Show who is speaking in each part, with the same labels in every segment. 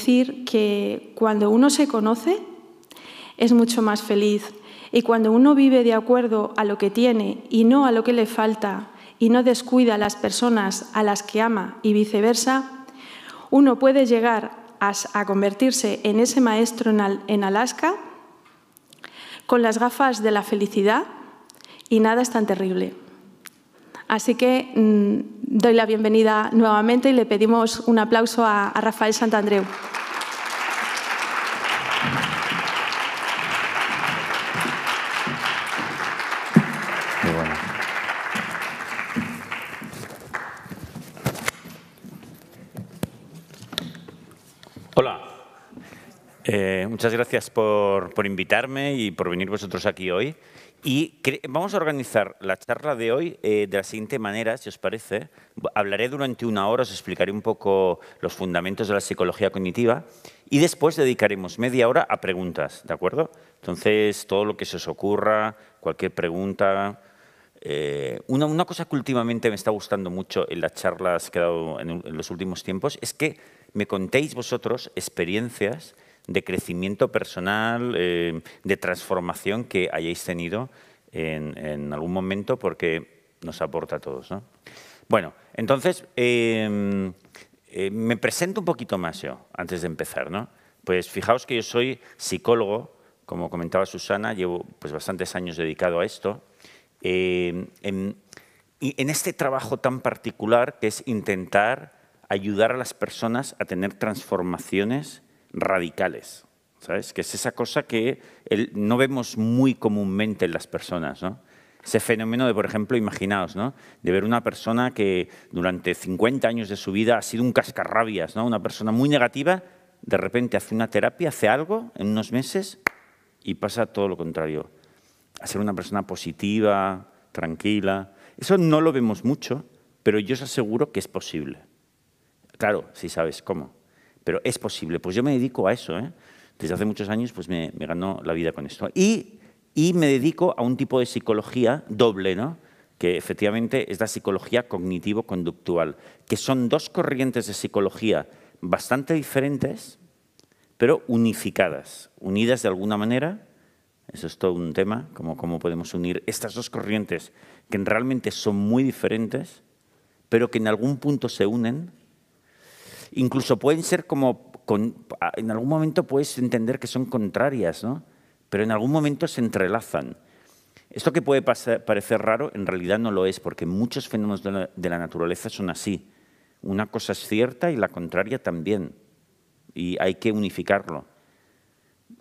Speaker 1: decir que cuando uno se conoce es mucho más feliz y cuando uno vive de acuerdo a lo que tiene y no a lo que le falta y no descuida a las personas a las que ama y viceversa, uno puede llegar a, convertirse en ese maestro en Alaska con las gafas de la felicidad y nada es tan terrible. Así que mm, doy la bienvenida nuevamente y le pedimos un aplauso a, a Rafael Santandreu.
Speaker 2: Hola, eh, muchas gracias por, por, invitarme y por venir vosotros aquí hoy. Y vamos a organizar la charla de hoy eh, de la siguiente manera, si os parece. Hablaré durante una hora, os explicaré un poco los fundamentos de la psicología cognitiva y después dedicaremos media hora a preguntas, ¿de acuerdo? Entonces, todo lo que se os ocurra, cualquier pregunta... Eh, una, cosa que últimamente me está gustando mucho en las charlas que he dado en los últimos tiempos es que me contéis vosotros experiencias de crecimiento personal, eh, de transformación que hayáis tenido en, algún momento porque nos aporta a todos. Bueno, entonces, em, eh, me presento un poquito más yo antes de empezar. ¿no? Pues fijaos que yo soy psicólogo, como comentaba Susana, llevo pues, bastantes años dedicado a esto. Em, y en este trabajo tan particular que es intentar ayudar a las personas a tener transformaciones radicales, ¿sabes? Que es esa cosa que no vemos muy comúnmente en las personas, ¿no? Ese fenómeno de, por ejemplo, imaginaos, ¿no? De ver una persona que durante 50 años de su vida ha sido un cascarrabias, ¿no? Una persona muy negativa, de repente hace una terapia, hace algo en unos meses y pasa todo lo contrario. A ser una persona positiva, tranquila. Eso no lo vemos mucho, pero yo os aseguro que es posible. Claro, si sabes cómo pero es posible. Pues yo me dedico a eso. ¿eh? Desde hace muchos años pues me, ganó la vida con esto. Y, me dedico a un tipo de psicología doble, ¿no? que efectivamente es la psicología cognitivo-conductual, que son dos corrientes de psicología bastante diferentes, pero unificadas, unidas de alguna manera. Eso es todo un tema, como cómo podemos unir estas dos corrientes que realmente son muy diferentes, pero que en algún punto se unen Incluso pueden ser como, en algún momento puedes entender que son contrarias, ¿no? pero en algún momento se entrelazan. Esto que puede parecer raro, en realidad no lo es, porque muchos fenómenos de la, naturaleza son así. Una cosa es cierta y la contraria también. Y hay que unificarlo.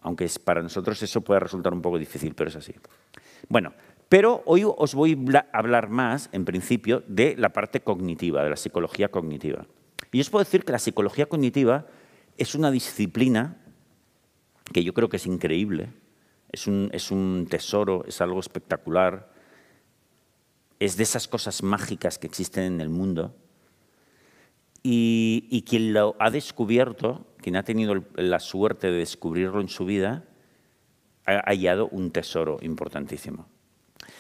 Speaker 2: Aunque para nosotros eso puede resultar un poco difícil, pero es así. Bueno, pero hoy os voy a hablar más, en principio, de la parte cognitiva, de la psicología cognitiva. Y os puedo decir que la psicología cognitiva es una disciplina que yo creo que es increíble, es un, es un tesoro, es algo espectacular, es de esas cosas mágicas que existen en el mundo. Y, y, quien lo ha descubierto, quien ha tenido la suerte de descubrirlo en su vida, ha hallado un tesoro importantísimo.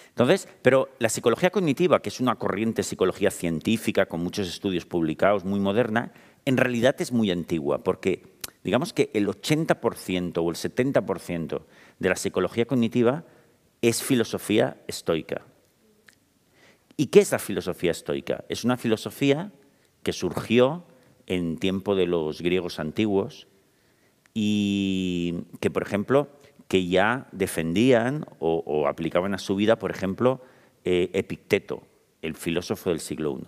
Speaker 2: Entonces, pero la psicología cognitiva, que es una corriente psicología científica con muchos estudios publicados, muy moderna, en realidad es muy antigua, porque digamos que el 80% o el 70% de la psicología cognitiva es filosofía estoica. ¿Y qué es la filosofía estoica? Es una filosofía que surgió en tiempo de los griegos antiguos y que, por ejemplo, que ya defendían o, aplicaban a su vida, por ejemplo, eh, Epicteto, el filósofo del siglo I.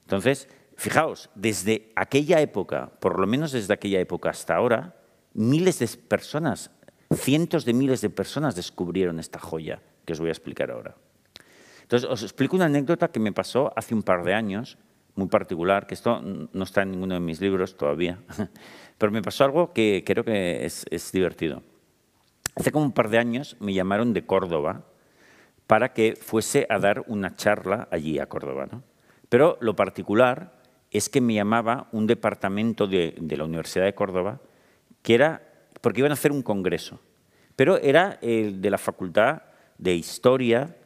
Speaker 2: Entonces, fijaos, desde aquella época, por lo menos desde aquella época hasta ahora, miles de personas, cientos de miles de personas descubrieron esta joya que os voy a explicar ahora. Entonces, os explico una anécdota que me pasó hace un par de años, muy particular, que esto no está en ninguno de mis libros todavía, pero me pasó algo que creo que es divertido. Hace como un par de años me llamaron de Córdoba para que fuese a dar una charla allí a Córdoba. Pero lo particular es que me llamaba un departamento de, la Universidad de Córdoba, que era, porque iban a hacer un congreso, pero era el de la Facultad de Historia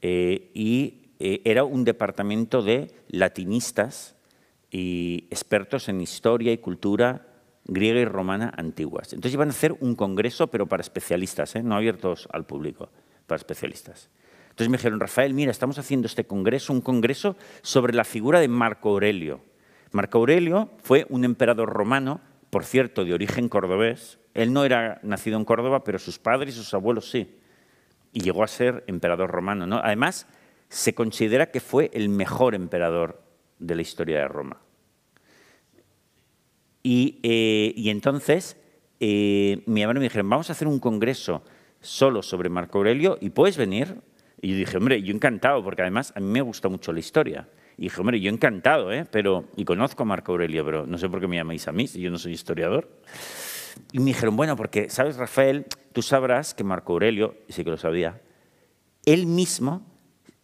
Speaker 2: eh, y eh, era un departamento de latinistas y expertos en historia y cultura griega y romana antiguas. Entonces iban a hacer un congreso, pero para especialistas, ¿eh? no abiertos al público, para especialistas. Entonces me dijeron, Rafael, mira, estamos haciendo este congreso, un congreso sobre la figura de Marco Aurelio. Marco Aurelio fue un emperador romano, por cierto, de origen cordobés. Él no era nacido en Córdoba, pero sus padres y sus abuelos sí. Y llegó a ser emperador romano. ¿no? Además, se considera que fue el mejor emperador de la historia de Roma. Y, eh, entonces eh, llamaron y me dijeron, vamos a hacer un congreso solo sobre Marco Aurelio y puedes venir. Y yo dije, hombre, yo encantado, porque además a mí me gusta mucho la historia. Y dije, hombre, yo encantado, ¿eh? Pero, y conozco a Marco Aurelio, pero no sé por qué me llamáis a mí, si yo no soy historiador. Y me dijeron, bueno, porque, ¿sabes, Rafael? Tú sabrás que Marco Aurelio, y sí que lo sabía, él mismo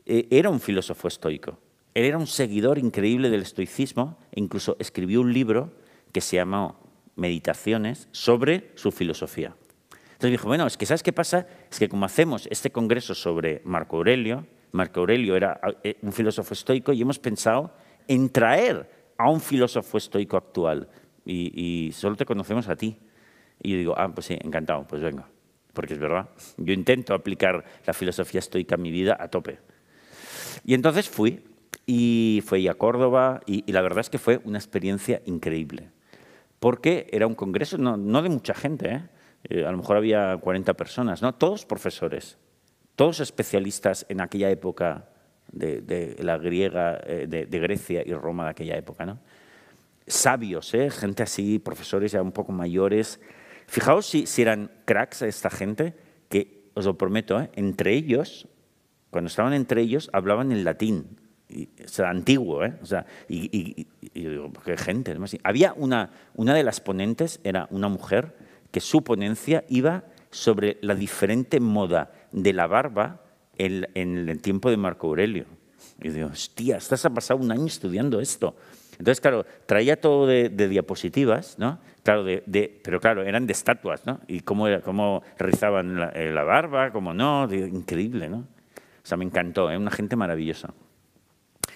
Speaker 2: eh, era un filósofo estoico. Él era un seguidor increíble del estoicismo e incluso escribió un libro que se llamó Meditaciones sobre su filosofía. Entonces dijo, bueno, es que ¿sabes qué pasa? Es que como hacemos este congreso sobre Marco Aurelio, Marco Aurelio era eh, un filósofo estoico y hemos pensado en traer a un filósofo estoico actual y, solo te conocemos a ti. Y yo digo, ah, pues sí, encantado, pues venga, porque es verdad. Yo intento aplicar la filosofía estoica a mi vida a tope. Y entonces fui y fui a Córdoba y, la verdad es que fue una experiencia increíble, porque era un congreso no, de mucha gente, ¿eh? Eh, a lo mejor había 40 personas, ¿no? todos profesores, todos especialistas en aquella época de, la griega, eh, de, Grecia y Roma de aquella época. ¿no? Sabios, ¿eh? gente así, profesores ya un poco mayores. Fijaos si, si eran cracks esta gente, que os lo prometo, entre ellos, cuando estaban entre ellos, hablaban en latín o sea, antiguo, ¿eh? O sea, y, yo digo, qué gente. Había una, una de las ponentes, era una mujer, que su ponencia iba sobre la diferente moda de la barba en, el tiempo de Marco Aurelio. Y digo, hostia, estás ha pasado un año estudiando esto. Entonces, claro, traía todo de, diapositivas, ¿no? Claro, de, pero claro, eran de estatuas, ¿no? Y cómo, cómo rizaban la, la barba, cómo no, increíble, ¿no? O sea, me encantó, ¿eh? una gente maravillosa.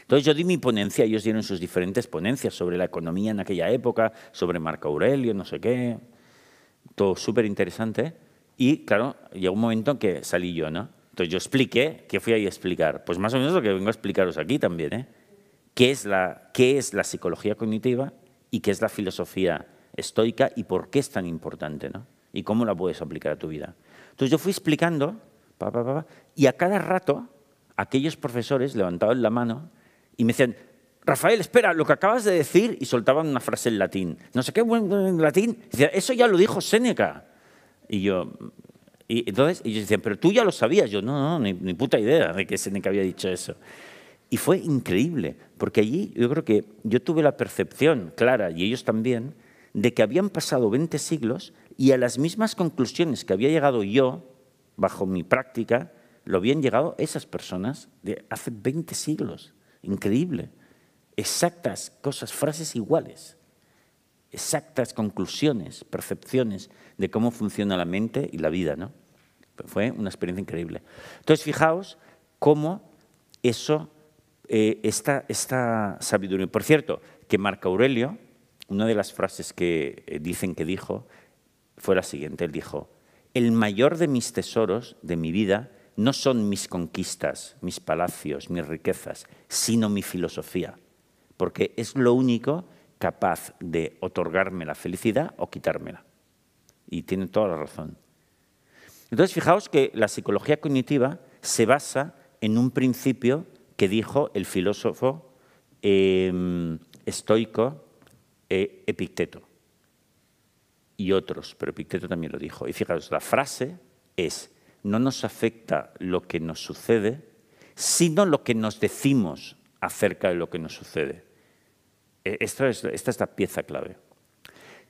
Speaker 2: Entonces yo di mi ponencia, ellos dieron sus diferentes ponencias sobre la economía en aquella época, sobre Marco Aurelio, no sé qué, todo súper interesante. Y claro, llegó un momento en que salí yo, ¿no? Entonces yo expliqué, ¿qué fui ahí a explicar? Pues más o menos lo que vengo a explicaros aquí también, ¿eh? ¿Qué es la, qué es la psicología cognitiva y qué es la filosofía estoica y por qué es tan importante, ¿no? Y cómo la puedes aplicar a tu vida. Entonces yo fui explicando, y a cada rato aquellos profesores levantaban la mano y me decían, Rafael, espera, lo que acabas de decir, y soltaban una frase en latín. No sé qué en latín. Decía, eso ya lo dijo Séneca. Y yo, y entonces ellos decían, pero tú ya lo sabías. Yo, no, no, ni, ni puta idea de que Séneca había dicho eso. Y fue increíble, porque allí yo creo que yo tuve la percepción clara, y ellos también, de que habían pasado 20 siglos y a las mismas conclusiones que había llegado yo, bajo mi práctica, lo habían llegado esas personas de hace 20 siglos. Increíble. Exactas cosas, frases iguales. Exactas conclusiones, percepciones de cómo funciona la mente y la vida. ¿no? Fue una experiencia increíble. Entonces, fijaos cómo eso, eh, esta, esta sabiduría. Por cierto, que Marco Aurelio, una de las frases que eh, dicen que dijo fue la siguiente. Él dijo, el mayor de mis tesoros de mi vida no son mis conquistas, mis palacios, mis riquezas, sino mi filosofía, porque es lo único capaz de otorgarme la felicidad o quitármela. Y tiene toda la razón. Entonces, fijaos que la psicología cognitiva se basa en un principio que dijo el filósofo em, estoico eh, Epicteto y otros, pero Epicteto también lo dijo. Y fijaos, la frase es, no nos afecta lo que nos sucede, sino lo que nos decimos acerca de lo que nos sucede. E, es, esta es la pieza clave.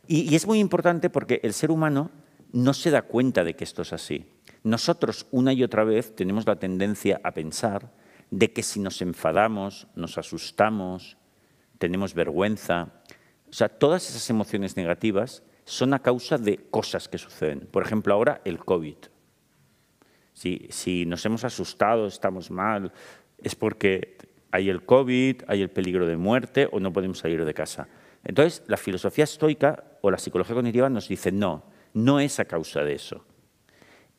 Speaker 2: Y, es muy importante porque el ser humano no se da cuenta de que esto es así. Nosotros una y otra vez tenemos la tendencia a pensar de que si nos enfadamos, nos asustamos, tenemos vergüenza, o sea, todas esas emociones negativas son a causa de cosas que suceden. Por ejemplo, ahora el COVID. Si, nos hemos asustado, estamos mal, es porque hay el COVID, hay el peligro de muerte o no podemos salir de casa. Entonces, la filosofía estoica o la psicología cognitiva nos dice, no, no es a causa de eso.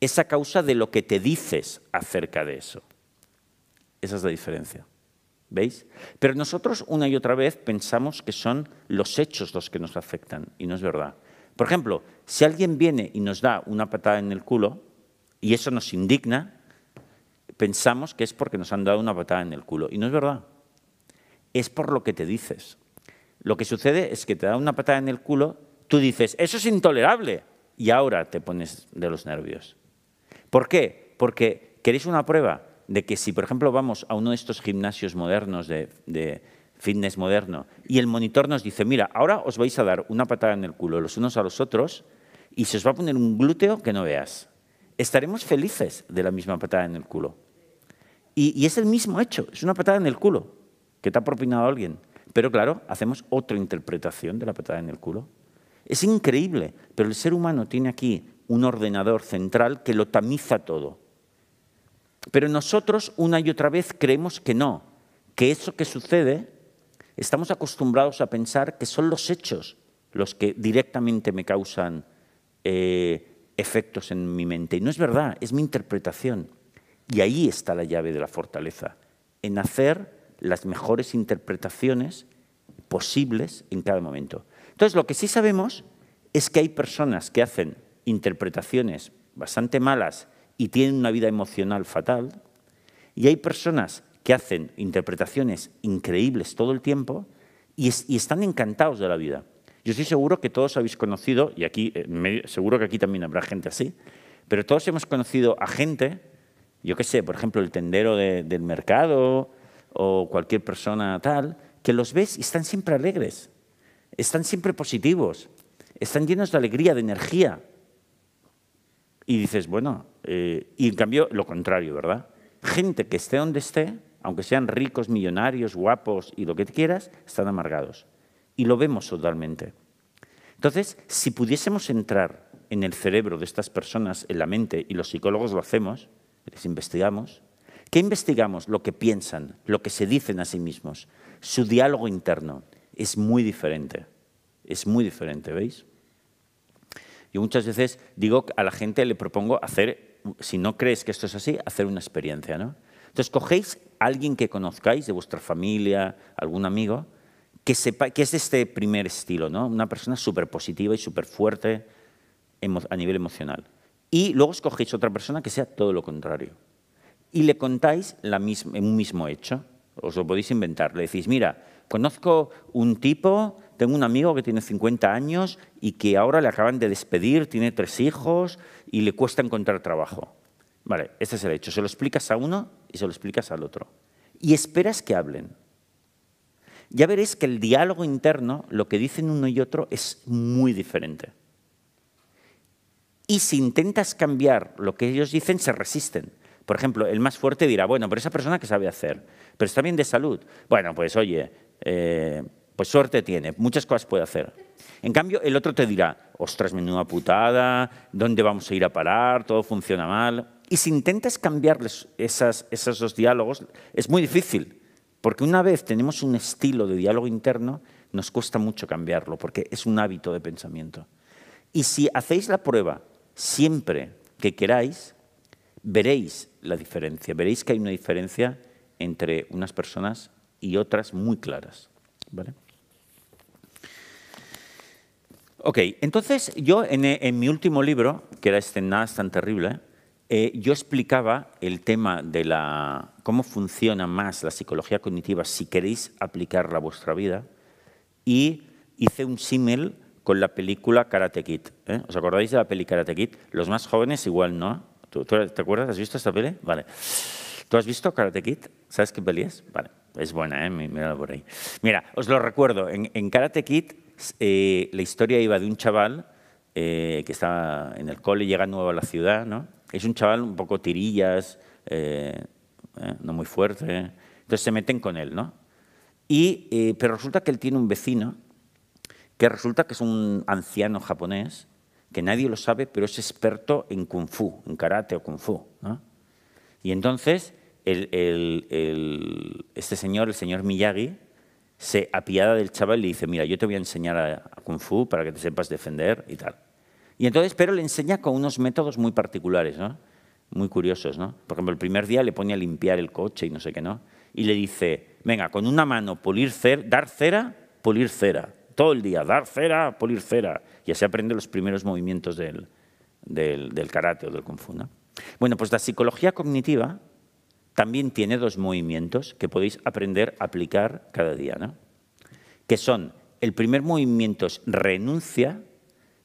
Speaker 2: Es a causa de lo que te dices acerca de eso. Esa es la diferencia. ¿Veis? Pero nosotros una y otra vez pensamos que son los hechos los que nos afectan y no es verdad. Por ejemplo, si alguien viene y nos da una patada en el culo y eso nos indigna, pensamos que es porque nos han dado una patada en el culo y no es verdad. Es por lo que te dices. Lo que sucede es que te da una patada en el culo, tú dices, eso es intolerable y ahora te pones de los nervios. ¿Por qué? Porque queréis una prueba de que si, por ejemplo, vamos a uno de estos gimnasios modernos de, fitness moderno y el monitor nos dice, mira, ahora os vais a dar una patada en el culo los unos a los otros y se os va a poner un glúteo que no veas. Estaremos felices de la misma patada en el culo. Y, es el mismo hecho, es una patada en el culo que te ha propinado alguien. Pero claro, hacemos otra interpretación de la patada en el culo. Es increíble, pero el ser humano tiene aquí un ordenador central que lo tamiza todo. Pero nosotros una y otra vez creemos que no, que eso que sucede, estamos acostumbrados a pensar que son los hechos los que directamente me causan eh, efectos en mi mente. Y no es verdad, es mi interpretación. Y ahí está la llave de la fortaleza, en hacer las mejores interpretaciones posibles en cada momento. Entonces, lo que sí sabemos es que hay personas que hacen interpretaciones bastante malas y tienen una vida emocional fatal, y hay personas que hacen interpretaciones increíbles todo el tiempo y, están encantados de la vida. Yo estoy seguro que todos habéis conocido, y aquí eh, seguro que aquí también habrá gente así, pero todos hemos conocido a gente, yo qué sé, por ejemplo, el tendero del mercado o cualquier persona tal, que los ves y están siempre alegres, están siempre positivos, están llenos de alegría, de energía. Y dices, bueno, eh, y en cambio lo contrario, ¿verdad? Gente que esté donde esté, aunque sean ricos, millonarios, guapos y lo que quieras, están amargados. Y lo vemos totalmente. Entonces, si pudiésemos entrar en el cerebro de estas personas, en la mente, y los psicólogos lo hacemos, les investigamos, ¿qué investigamos? Lo que piensan, lo que se dicen a sí mismos. Su diálogo interno es muy diferente. Es muy diferente, ¿veis? Yo muchas veces digo a la gente, le propongo hacer, si no crees que esto es así, hacer una experiencia. ¿no? Entonces, cogéis a alguien que conozcáis, de vuestra familia, algún amigo, que, sepa, que es este primer estilo, ¿no? una persona súper positiva y súper fuerte a nivel emocional. Y luego escogéis otra persona que sea todo lo contrario. Y le contáis la un mismo hecho. Os lo podéis inventar. Le decís, mira, conozco un tipo tengo un amigo que tiene 50 años y que ahora le acaban de despedir, tiene tres hijos y le cuesta encontrar trabajo. Vale, este es el hecho. Se lo explicas a uno y se lo explicas al otro. Y esperas que hablen. Ya veréis que el diálogo interno, lo que dicen uno y otro, es muy diferente. Y si intentas cambiar lo que ellos dicen, se resisten. Por ejemplo, el más fuerte dirá, bueno, pero esa persona que sabe hacer, pero está bien de salud. Bueno, pues oye, eh, pues suerte tiene, muchas cosas puede hacer. En cambio, el otro te dirá, ostras, menuda putada, ¿dónde vamos a ir a parar? Todo funciona mal. Y si intentas cambiarles esas, esos dos diálogos, es muy difícil, porque una vez tenemos un estilo de diálogo interno, nos cuesta mucho cambiarlo, porque es un hábito de pensamiento. Y si hacéis la prueba siempre que queráis, veréis la diferencia, veréis que hay una diferencia entre unas personas y otras muy claras. ¿vale? Ok, entonces yo en, mi último libro, que era este Nada tan terrible, eh, yo explicaba el tema de la, cómo funciona más la psicología cognitiva si queréis aplicarla a vuestra vida y hice un símil con la película Karate Kid. ¿eh? ¿Os acordáis de la peli Karate Kid? Los más jóvenes igual no. ¿Tú, te acuerdas? ¿Has visto esta peli? Vale. ¿Tú has visto Karate Kid? ¿Sabes qué peli es? Vale, es buena, ¿eh? Por ahí. Mira, os lo recuerdo. En, Karate Kid eh, la historia iba de un chaval eh, que estaba en el cole, llega nuevo a la ciudad, ¿no? Es un chaval un poco tirillas, eh, no muy fuerte, entonces se meten con él, ¿no? Y, pero resulta que él tiene un vecino que resulta que es un anciano japonés, que nadie lo sabe, pero es experto en kung fu, en karate o kung fu. Y entonces este señor, el señor Miyagi, se apiada del chaval y le dice, mira, yo te voy a enseñar a, Kung Fu para que te sepas defender y tal. Y entonces, pero le enseña con unos métodos muy particulares, ¿no? muy curiosos. ¿no? Por ejemplo, el primer día le pone a limpiar el coche y no sé qué, ¿no? Y le dice, venga, con una mano pulir cera, dar cera, pulir cera. Todo el día, dar cera, pulir cera. Y así aprende los primeros movimientos del, del, del karate o del kung fu. ¿no? Bueno, pues la psicología cognitiva también tiene dos movimientos que podéis aprender a aplicar cada día, ¿no? que son, el primer movimiento es renuncia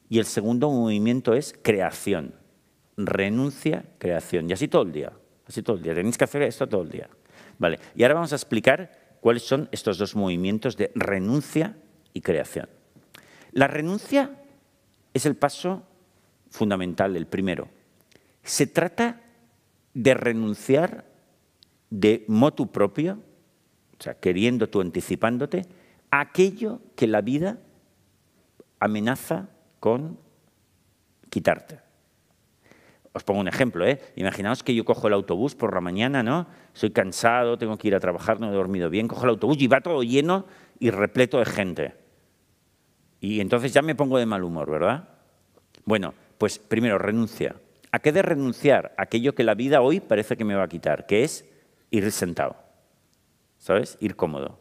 Speaker 2: y el segundo movimiento es creación. Renuncia, creación. Y así todo el día. Así todo el día. Tenéis que hacer esto todo el día. Vale. Y ahora vamos a explicar cuáles son estos dos movimientos de renuncia y creación. La renuncia es el paso fundamental, el primero. Se trata de renunciar de motu propio, o sea, queriendo tú, anticipándote, a aquello que la vida amenaza con quitarte. Os pongo un ejemplo, ¿eh? Imaginaos que yo cojo el autobús por la mañana, ¿no? Soy cansado, tengo que ir a trabajar, no he dormido bien, cojo el autobús y va todo lleno y repleto de gente. Y entonces ya me pongo de mal humor, ¿verdad? Bueno, pues primero, renuncia. ¿A qué de renunciar? Aquello que la vida hoy parece que me va a quitar, que es ir sentado, ¿sabes? Ir cómodo.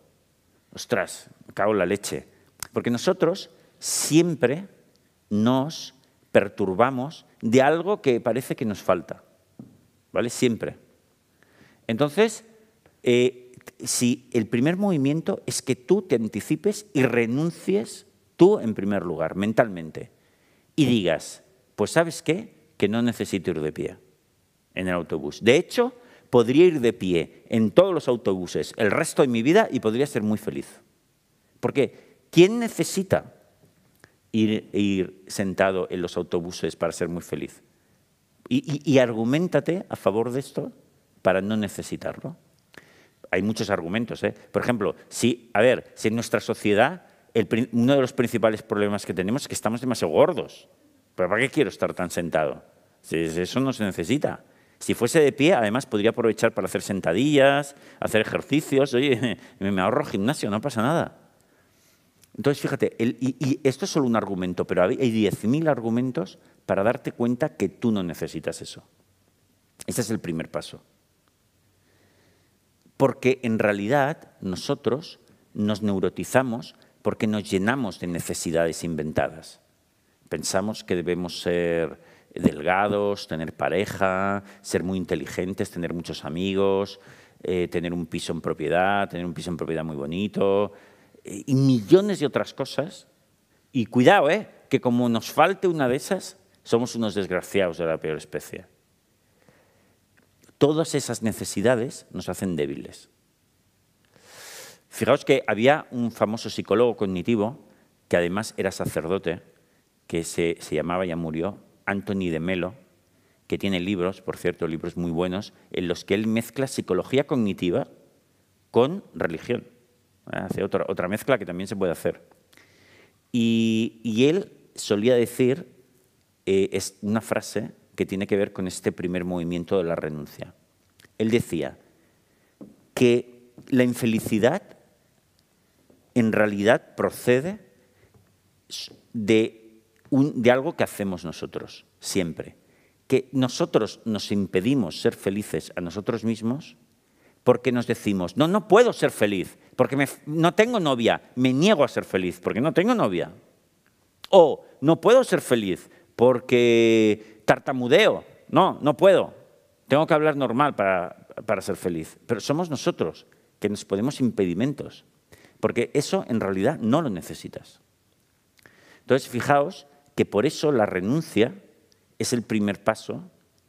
Speaker 2: Ostras, me cago en la leche. Porque nosotros siempre nos perturbamos de algo que parece que nos falta, ¿vale? Siempre. Entonces, eh, si el primer movimiento es que tú te anticipes y renuncies tú en primer lugar, mentalmente, y digas, pues sabes qué, que no necesito ir de pie en el autobús. De hecho, podría ir de pie en todos los autobuses el resto de mi vida y podría ser muy feliz. Porque ¿quién necesita ir, sentado en los autobuses para ser muy feliz? Y, y, a favor de esto para no necesitarlo. Hay muchos argumentos. ¿eh? Por ejemplo, si, a ver, si en nuestra sociedad uno de los principales problemas que tenemos es que estamos demasiado gordos. ¿Pero para qué quiero estar tan sentado? Si eso no se necesita. Si fuese de pie, además podría aprovechar para hacer sentadillas, hacer ejercicios. Oye, me ahorro gimnasio, no pasa nada. Entonces, fíjate, y, esto es solo un argumento, pero hay 10.000 argumentos para darte cuenta que tú no necesitas eso. Ese es el primer paso. Porque en realidad nosotros nos neurotizamos porque nos llenamos de necesidades inventadas. Pensamos que debemos ser delgados, tener pareja, ser muy inteligentes, tener muchos amigos, eh, tener un piso en propiedad, tener un piso en propiedad muy bonito y millones de otras cosas. Y cuidado, ¿eh? que como nos falte una de esas, somos unos desgraciados de la peor especie. Todas esas necesidades nos hacen débiles. Fijaos que había un famoso psicólogo cognitivo, que además era sacerdote, que se, se llamaba, ya murió, Anthony de Melo, que tiene libros, por cierto, libros muy buenos, en los que él mezcla psicología cognitiva con religión. Hace otra, mezcla que también se puede hacer. Y, él solía decir, eh, es una frase que tiene que ver con este primer movimiento de la renuncia. Él decía que la infelicidad en realidad procede de de algo que hacemos nosotros, siempre. Que nosotros nos impedimos ser felices a nosotros mismos porque nos decimos, no, no puedo ser feliz, porque no tengo novia, me niego a ser feliz porque no tengo novia. O no puedo ser feliz porque tartamudeo, no, no puedo, tengo que hablar normal para, para ser feliz. Pero somos nosotros que nos ponemos impedimentos, porque eso en realidad no lo necesitas. Entonces, fijaos que por eso la renuncia es el primer paso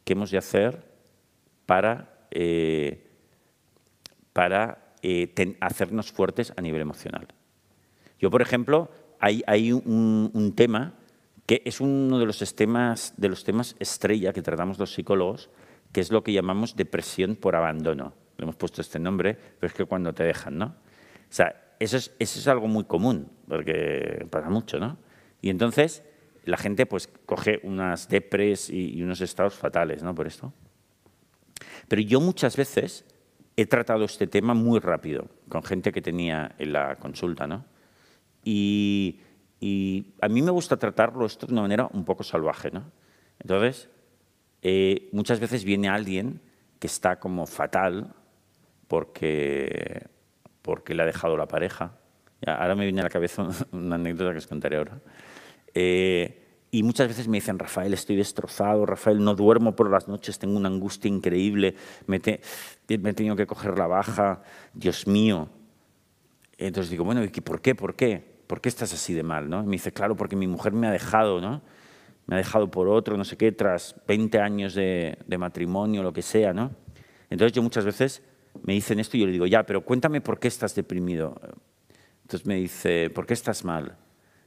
Speaker 2: que hemos de hacer para, eh, para eh, hacernos fuertes a nivel emocional. Yo, por ejemplo, hay, un, tema que es uno de los, temas, de los temas estrella que tratamos los psicólogos, que es lo que llamamos depresión por abandono. Le hemos puesto este nombre, pero es que cuando te dejan, ¿no? O sea, eso es, algo muy común, porque pasa mucho, ¿no? Y entonces, la gente pues coge unas depres y, unos estados fatales ¿no? por esto. Pero yo muchas veces he tratado este tema muy rápido con gente que tenía en la consulta, ¿no? Y, a mí me gusta tratarlo esto de una manera un poco salvaje, ¿no? Entonces, eh, muchas veces viene alguien que está como fatal porque, porque le ha dejado la pareja. ahora me viene a la cabeza una anécdota que os contaré ahora. Eh, y muchas veces me dicen, Rafael, estoy destrozado, Rafael, no duermo por las noches, tengo una angustia increíble, me, he tenido que coger la baja, Dios mío. Entonces digo, bueno, ¿y por qué? ¿Por qué? ¿Por qué estás así de mal? ¿no? me dice, claro, porque mi mujer me ha dejado, ¿no? Me ha dejado por otro, no sé qué, tras 20 años de, de matrimonio, lo que sea, ¿no? Entonces yo muchas veces me dicen esto y yo le digo, ya, pero cuéntame por qué estás deprimido. Entonces me dice, ¿por qué estás mal?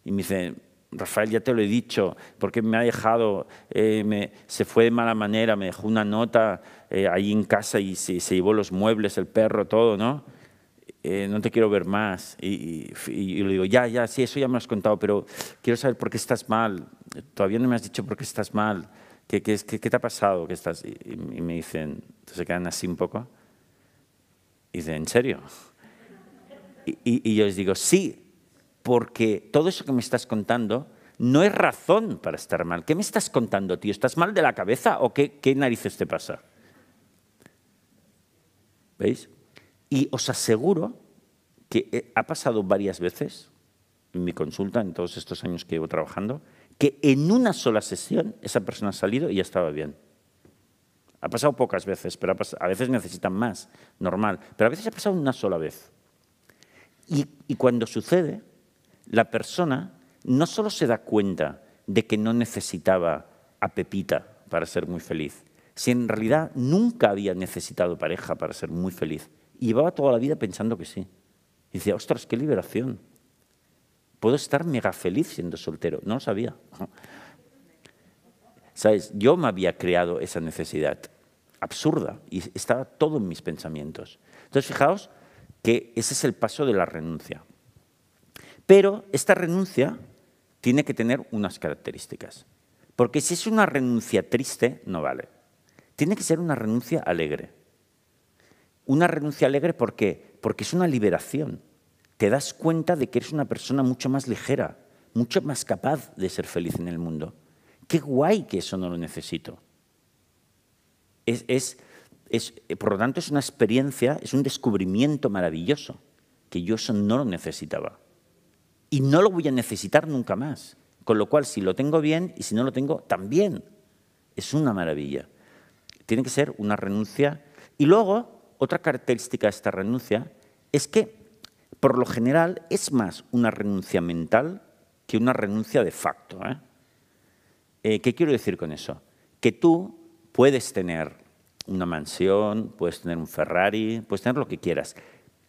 Speaker 2: Y me dice, Rafael, ya te lo he dicho, porque me ha dejado, eh, se fue de mala manera, me dejó una nota eh, ahí en casa y se, llevó los muebles, el perro, todo, ¿no? Eh, no te quiero ver más. Y, y, le digo, ya, ya, sí, eso ya me lo has contado, pero quiero saber por qué estás mal. Todavía no me has dicho por qué estás mal. ¿Qué, qué, qué, qué te ha pasado? ¿Qué estás? Y, me dicen, se quedan así un poco. Y dicen, ¿en serio? y yo les digo, sí, porque todo eso que me estás contando no es razón para estar mal. ¿Qué me estás contando, tío? ¿Estás mal de la cabeza o qué, narices te pasa? ¿Veis? Y os aseguro que ha pasado varias veces en mi consulta, en todos estos años que llevo trabajando, que en una sola sesión esa persona ha salido y ya estaba bien. Ha pasado pocas veces, pero a veces necesitan más, normal. Pero a veces ha pasado una sola vez. y cuando sucede, la persona no solo se da cuenta de que no necesitaba a Pepita para ser muy feliz, sino en realidad nunca había necesitado pareja para ser muy feliz. Y llevaba toda la vida pensando que sí. Y decía, ostras, qué liberación. Puedo estar mega feliz siendo soltero. No lo sabía. ¿Sabes? Yo me había creado esa necesidad absurda y estaba todo en mis pensamientos. Entonces, fijaos que ese es el paso de la renuncia. Pero esta renuncia tiene que tener unas características. Porque si es una renuncia triste, no vale. Tiene que ser una renuncia alegre. Una renuncia alegre ¿por qué? Porque es una liberación. Te das cuenta de que eres una persona mucho más ligera, mucho más capaz de ser feliz en el mundo. Qué guay que eso no lo necesito. Es, por lo tanto, es una experiencia, es un descubrimiento maravilloso, que yo eso no lo necesitaba y no lo voy a necesitar nunca más. Con lo cual, si lo tengo bien y si no lo tengo, también. Es una maravilla. Tiene que ser una renuncia. Y luego, otra característica de esta renuncia es que, por lo general, es más una renuncia mental que una renuncia de facto. ¿eh? Eh, qué quiero decir con eso? Que tú puedes tener una mansión, puedes tener un Ferrari, puedes tener lo que quieras,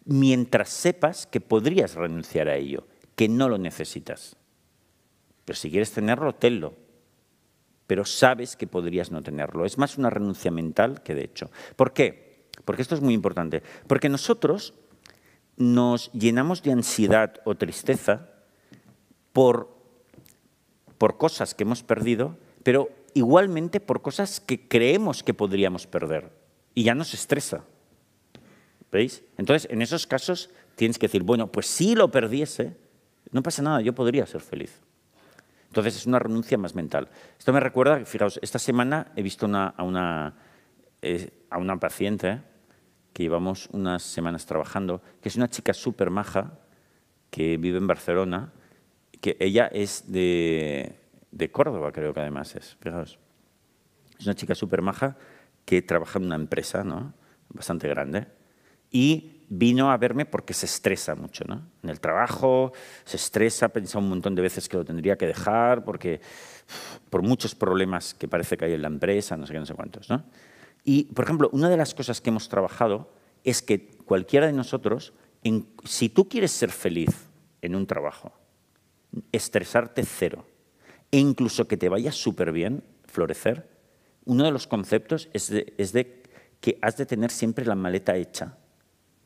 Speaker 2: mientras sepas que podrías renunciar a ello que no lo necesitas. Pero si quieres tenerlo, tenlo. Pero sabes que podrías no tenerlo. Es más una renuncia mental que de hecho. ¿Por qué? Porque esto es muy importante. Porque nosotros nos llenamos de ansiedad o tristeza por, por cosas que hemos perdido, pero igualmente por cosas que creemos que podríamos perder. Y ya nos estresa. ¿Veis? Entonces, en esos casos tienes que decir, bueno, pues si lo perdiese, no pasa nada, yo podría ser feliz. Entonces es una renuncia más mental. Esto me recuerda, fijaos, esta semana he visto a, una, eh, a una paciente que llevamos unas semanas trabajando, que es una chica súper maja, que vive en Barcelona, que ella es de, de Córdoba, creo que además es. Fijaos. Es una chica súper maja que trabaja en una empresa ¿no? bastante grande y vino a verme porque se estresa mucho, ¿no? En el trabajo se estresa, pensa un montón de veces que lo tendría que dejar porque por muchos problemas que parece que hay en la empresa, no sé qué, no sé cuántos, ¿no? Y, por ejemplo, una de las cosas que hemos trabajado es que cualquiera de nosotros, si tú quieres ser feliz en un trabajo, estresarte cero, e incluso que te vaya súper bien, florecer, uno de los conceptos es de que has de tener siempre la maleta hecha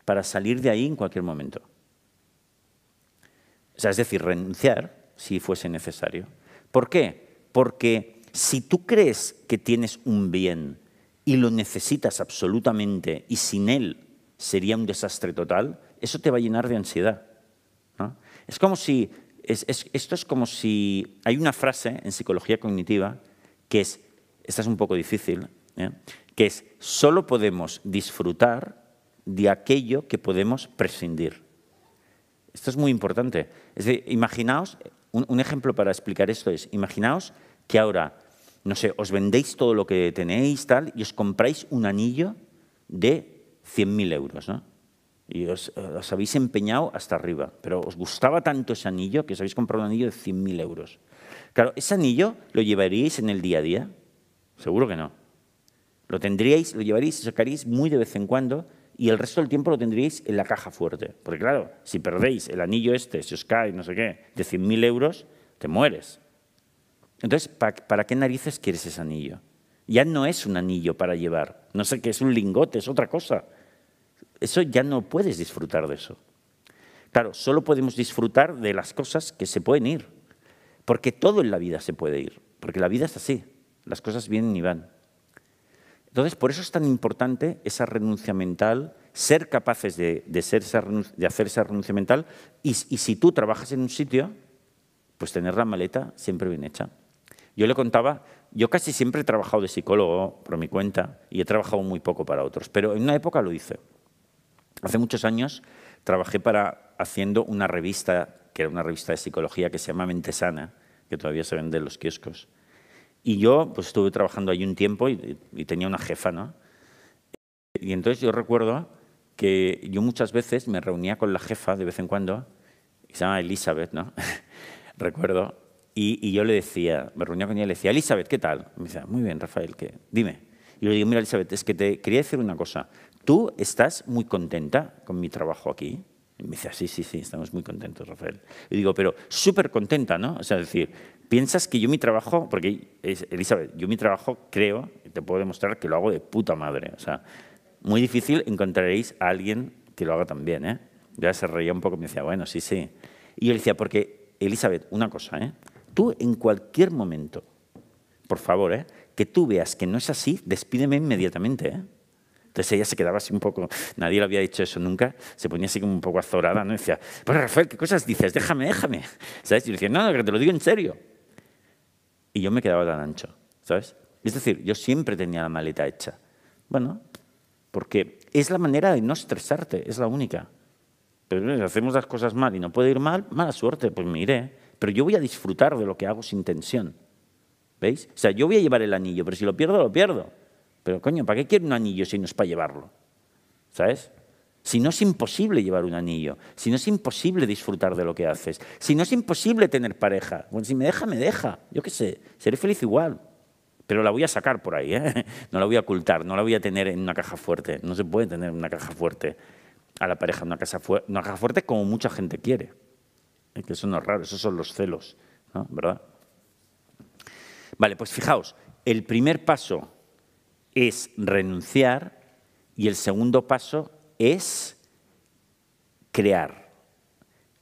Speaker 2: para salir de ahí en cualquier momento. Es decir, renunciar si fuese necesario. ¿Por qué? Porque si tú crees que tienes un bien y lo necesitas absolutamente y sin él sería un desastre total, eso te va a llenar de ansiedad. Es como si, esto es como si hay una frase en psicología cognitiva que es, esta es un poco difícil, ¿eh? que es, solo podemos disfrutar de aquello que podemos prescindir. Esto es muy importante. Es decir, imaginaos, un, ejemplo para explicar esto es, imaginaos que ahora, no sé, os vendéis todo lo que tenéis tal y os compráis un anillo de 100.000 euros, ¿no? Y os, habéis empeñado hasta arriba, pero os gustaba tanto ese anillo que os habéis comprado un anillo de 100.000 euros. Claro, ¿ese anillo lo llevaríais en el día a día? Seguro que no. Lo tendríais, lo llevaríais y sacaríais muy de vez en cuando y el resto del tiempo lo tendríais en la caja fuerte. Porque claro, si perdéis el anillo este, si os cae, no sé qué, de 100.000 euros, te mueres. Entonces, ¿para qué narices quieres ese anillo? Ya no es un anillo para llevar, no sé qué, es un lingote, es otra cosa. Eso ya no puedes disfrutar de eso. Claro, solo podemos disfrutar de las cosas que se pueden ir, porque todo en la vida se puede ir, porque la vida es así, las cosas vienen y van. Entonces, por eso es tan importante esa renuncia mental, ser capaces de, hacer esa renuncia mental y, si tú trabajas en un sitio, pues tener la maleta siempre bien hecha. Yo le contaba, yo casi siempre he trabajado de psicólogo por mi cuenta y he trabajado muy poco para otros, pero en una época lo hice. Hace muchos años trabajé para haciendo una revista, que era una revista de psicología que se llama Mente Sana, que todavía se vende en los kioscos. Y yo pues, estuve trabajando ahí un tiempo y, tenía una jefa, ¿no? Y entonces yo recuerdo que yo muchas veces me reunía con la jefa de vez en cuando, y se llama Elizabeth, ¿no? recuerdo, y, yo le decía, me reunía con ella y le decía, Elizabeth, ¿qué tal? Me decía, muy bien, Rafael, ¿qué? Dime. Y yo le digo, mira, Elizabeth, es que te quería decir una cosa. ¿Tú estás muy contenta con mi trabajo aquí? Y me decía, sí, sí, sí, estamos muy contentos, Rafael. Y digo, pero súper contenta, ¿no? O sea, decir, piensas que yo mi trabajo, porque Elizabeth, yo mi trabajo creo, te puedo demostrar que lo hago de puta madre. O sea, muy difícil encontraréis a alguien que lo haga también, ¿eh? Ya se reía un poco y me decía, bueno, sí, sí. Y yo le decía, porque, Elizabeth, una cosa, ¿eh? Tú en cualquier momento, por favor, ¿eh? que tú veas que no es así, despídeme inmediatamente, ¿eh? Entonces ella se quedaba así un poco, nadie le había dicho eso nunca, se ponía así como un poco azorada, ¿no? Decía, pues Rafael, ¿qué cosas dices? Déjame, déjame. ¿Sabes? Y yo decía, no, que te lo digo en serio. Y yo me quedaba tan ancho, ¿sabes? Es decir, yo siempre tenía la maleta hecha. Bueno, porque es la manera de no estresarte, es la única. Pero si hacemos las cosas mal y no puede ir mal, mala suerte, pues me iré. Pero yo voy a disfrutar de lo que hago sin tensión. ¿Veis? O sea, yo voy a llevar el anillo, pero si lo pierdo, lo pierdo. Pero coño, ¿para qué quiero un anillo si no es para llevarlo? ¿Sabes? Si no es imposible llevar un anillo, si no es imposible disfrutar de lo que haces, si no es imposible tener pareja, bueno, si me deja, me deja, yo qué sé, seré feliz igual. Pero la voy a sacar por ahí, ¿eh? no la voy a ocultar, no la voy a tener en una caja fuerte. No se puede tener en una caja fuerte a la pareja, una, casa caja fuerte como mucha gente quiere. Es que eso no es raro, esos son los celos, ¿no? ¿verdad? Vale, pues fijaos, el primer paso es renunciar y el segundo paso es crear.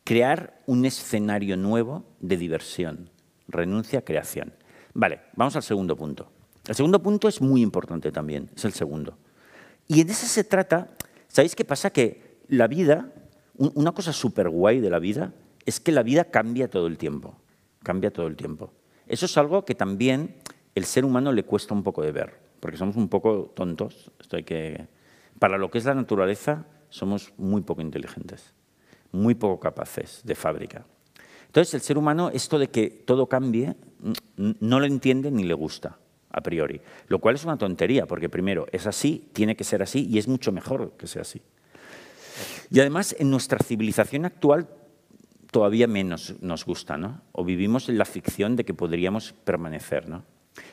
Speaker 2: Crear un escenario nuevo de diversión. Renuncia, creación. Vale, vamos al segundo punto. El segundo punto es muy importante también, es el segundo. Y en ese se trata, ¿sabéis qué pasa? Que la vida, una cosa súper guay de la vida, es que la vida cambia todo el tiempo. Cambia todo el tiempo. Eso es algo que también el ser humano le cuesta un poco de ver porque somos un poco tontos. Esto hay que... Para lo que es la naturaleza, somos muy poco inteligentes, muy poco capaces de fábrica. Entonces, el ser humano, esto de que todo cambie, no lo entiende ni le gusta, a priori. Lo cual es una tontería, porque primero, es así, tiene que ser así y es mucho mejor que sea así. Y además, en nuestra civilización actual todavía menos nos gusta, ¿no? O vivimos en la ficción de que podríamos permanecer, ¿no?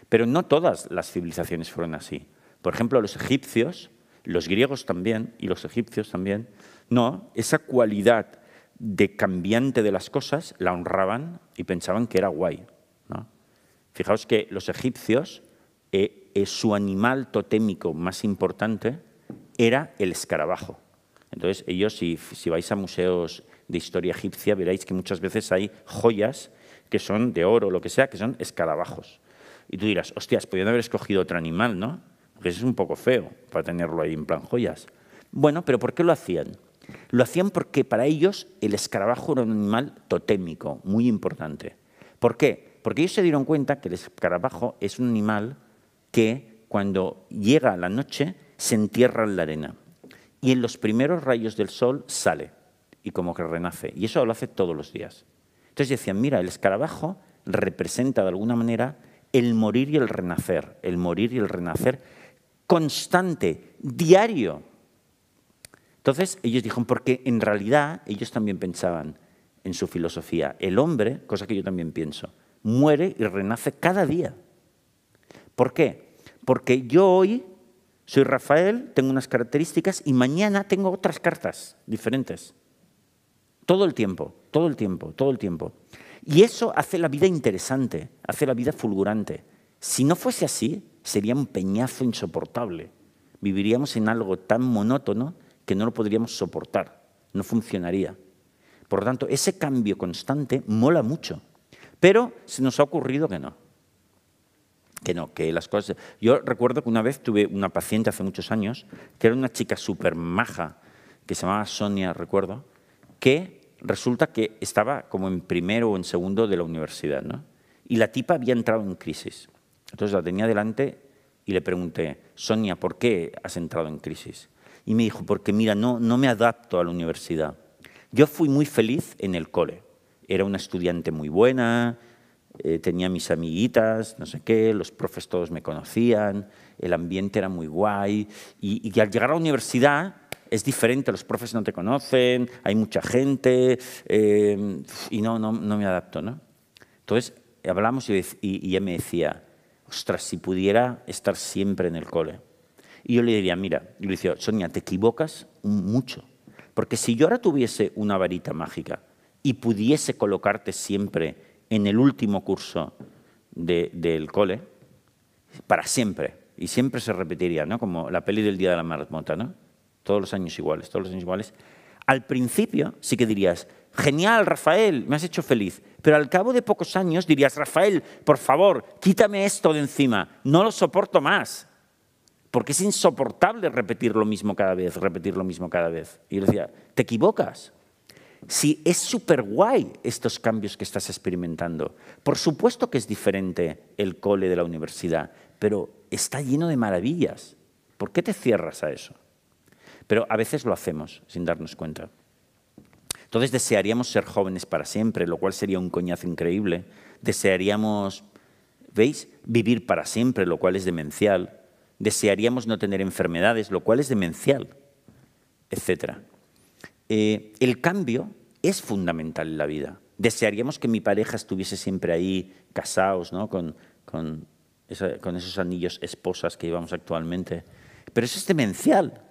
Speaker 2: Pero no todas las civilizaciones fueron así. Por ejemplo, los egipcios, los griegos también, y los egipcios también, no, esa cualidad de cambiante de las cosas la honraban y pensaban que era guay. Fijaos que los egipcios, eh, eh, su animal totémico más importante era el escarabajo. Entonces, ellos, si, si vais a museos de historia egipcia, veréis que muchas veces hay joyas que son de oro o lo que sea, que son escarabajos. Y tú dirás, hostias, podrían haber escogido otro animal, ¿no? Porque eso es un poco feo para tenerlo ahí en plan joyas. Bueno, pero ¿por qué lo hacían? Lo hacían porque para ellos el escarabajo era un animal totémico, muy importante. ¿Por qué? Porque ellos se dieron cuenta que el escarabajo es un animal que cuando llega la noche se entierra en la arena y en los primeros rayos del sol sale y como que renace. Y eso lo hace todos los días. Entonces decían, mira, el escarabajo representa de alguna manera el morir y el renacer, el morir y el renacer constante, diario. Entonces ellos dijeron, porque en realidad ellos también pensaban en su filosofía, el hombre, cosa que yo también pienso, muere y renace cada día. ¿Por qué? Porque yo hoy soy Rafael, tengo unas características y mañana tengo otras cartas diferentes. Todo el tiempo, todo el tiempo, todo el tiempo. Y eso hace la vida interesante, hace la vida fulgurante. Si no fuese así, sería un peñazo insoportable. Viviríamos en algo tan monótono que no lo podríamos soportar, no funcionaría. Por lo tanto, ese cambio constante mola mucho, pero se nos ha ocurrido que no. Que no, que las cosas... Yo recuerdo que una vez tuve una paciente hace muchos años, que era una chica súper maja, que se llamaba Sonia, recuerdo, que resulta que estaba como en primero o en segundo de la universidad, ¿no? Y la tipa había entrado en crisis. Entonces la tenía delante y le pregunté, Sonia, ¿por qué has entrado en crisis? Y me dijo, porque mira, no, no me adapto a la universidad. Yo fui muy feliz en el cole. Era una estudiante muy buena, eh, tenía mis amiguitas, no sé qué, los profes todos me conocían, el ambiente era muy guay. Y, y al llegar a la universidad es diferente, los profes no te conocen, hay mucha gente eh, y no, no, no, me adapto. ¿no? Entonces hablamos y, y, ella me decía, ostras, si pudiera estar siempre en el cole. Y yo le diría, mira, yo le decía, Sonia, te equivocas mucho, porque si yo ahora tuviese una varita mágica y pudiese colocarte siempre en el último curso de, del cole, para siempre, y siempre se repetiría, ¿no? Como la peli del día de la marmota, ¿no? todos los años iguales, todos los años iguales, al principio sí que dirías, genial, Rafael, me has hecho feliz. Pero al cabo de pocos años dirías, Rafael, por favor, quítame esto de encima, no lo soporto más. Porque es insoportable repetir lo mismo cada vez, repetir lo mismo cada vez. Y yo decía, te equivocas. Si es súper guay estos cambios que estás experimentando. Por supuesto que es diferente el cole de la universidad, pero está lleno de maravillas. ¿Por qué te cierras a eso? Pero a veces lo hacemos sin darnos cuenta. Entonces desearíamos ser jóvenes para siempre, lo cual sería un coñazo increíble. Desearíamos, ¿veis? Vivir para siempre, lo cual es demencial. Desearíamos no tener enfermedades, lo cual es demencial, etc. Eh, el cambio es fundamental en la vida. Desearíamos que mi pareja estuviese siempre ahí, casados, ¿no? con, con, con esos anillos esposas que llevamos actualmente. Pero eso es demencial.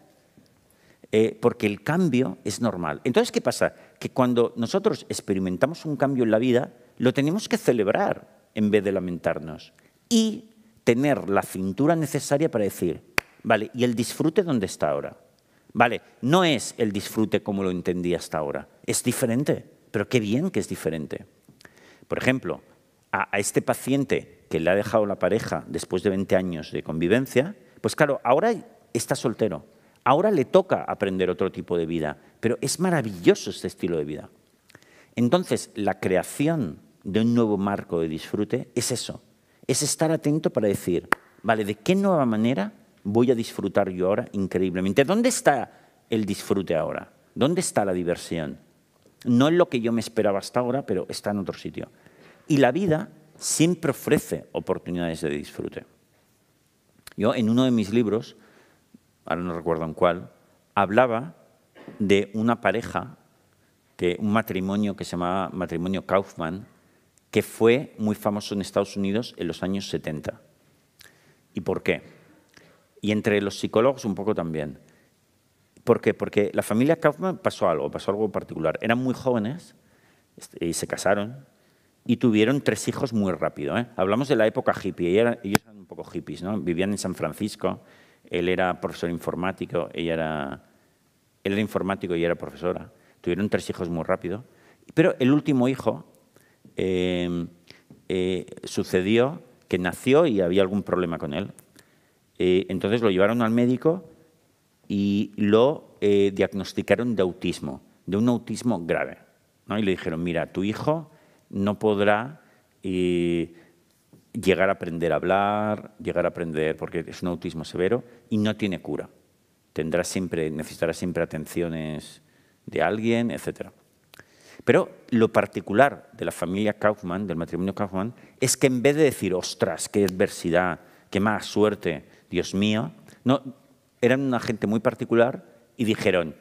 Speaker 2: Eh, porque el cambio es normal. Entonces, ¿qué pasa? Que cuando nosotros experimentamos un cambio en la vida, lo tenemos que celebrar en vez de lamentarnos y tener la cintura necesaria para decir, vale, ¿y el disfrute dónde está ahora? Vale, no es el disfrute como lo entendí hasta ahora, es diferente, pero qué bien que es diferente. Por ejemplo, a, este paciente que le ha dejado la pareja después de 20 años de convivencia, pues claro, ahora está soltero Ahora le toca aprender otro tipo de vida, pero es maravilloso este estilo de vida. Entonces, la creación de un nuevo marco de disfrute es eso, es estar atento para decir, vale, ¿de qué nueva manera voy a disfrutar yo ahora increíblemente? ¿Dónde está el disfrute ahora? ¿Dónde está la diversión? No es lo que yo me esperaba hasta ahora, pero está en otro sitio. Y la vida siempre ofrece oportunidades de disfrute. Yo en uno de mis libros ahora no recuerdo en cuál, hablaba de una pareja, que, un matrimonio que se llamaba matrimonio Kaufman, que fue muy famoso en Estados Unidos en los años 70. ¿Y por qué? Y entre los psicólogos un poco también. ¿Por qué? Porque la familia Kaufman pasó algo, pasó algo particular. Eran muy jóvenes este, y se casaron y tuvieron tres hijos muy rápido. ¿eh? Hablamos de la época hippie, ellos eran un poco hippies, ¿no? vivían en San Francisco él era profesor informático, ella era, él era informático y era profesora. Tuvieron tres hijos muy rápido. Pero el último hijo em, eh, sucedió que nació y había algún problema con él. Eh, entonces lo llevaron al médico y lo eh, diagnosticaron de autismo, de un autismo grave. ¿no? Y le dijeron, mira, tu hijo no podrá llegar a aprender a hablar, llegar a aprender, porque es un autismo severo y no tiene cura. Tendrá siempre, necesitará siempre atenciones de alguien, etc. Pero lo particular de la familia Kaufman, del matrimonio Kaufman, es que en vez de decir, ostras, qué adversidad, qué mala suerte, Dios mío, no, eran una gente muy particular y dijeron,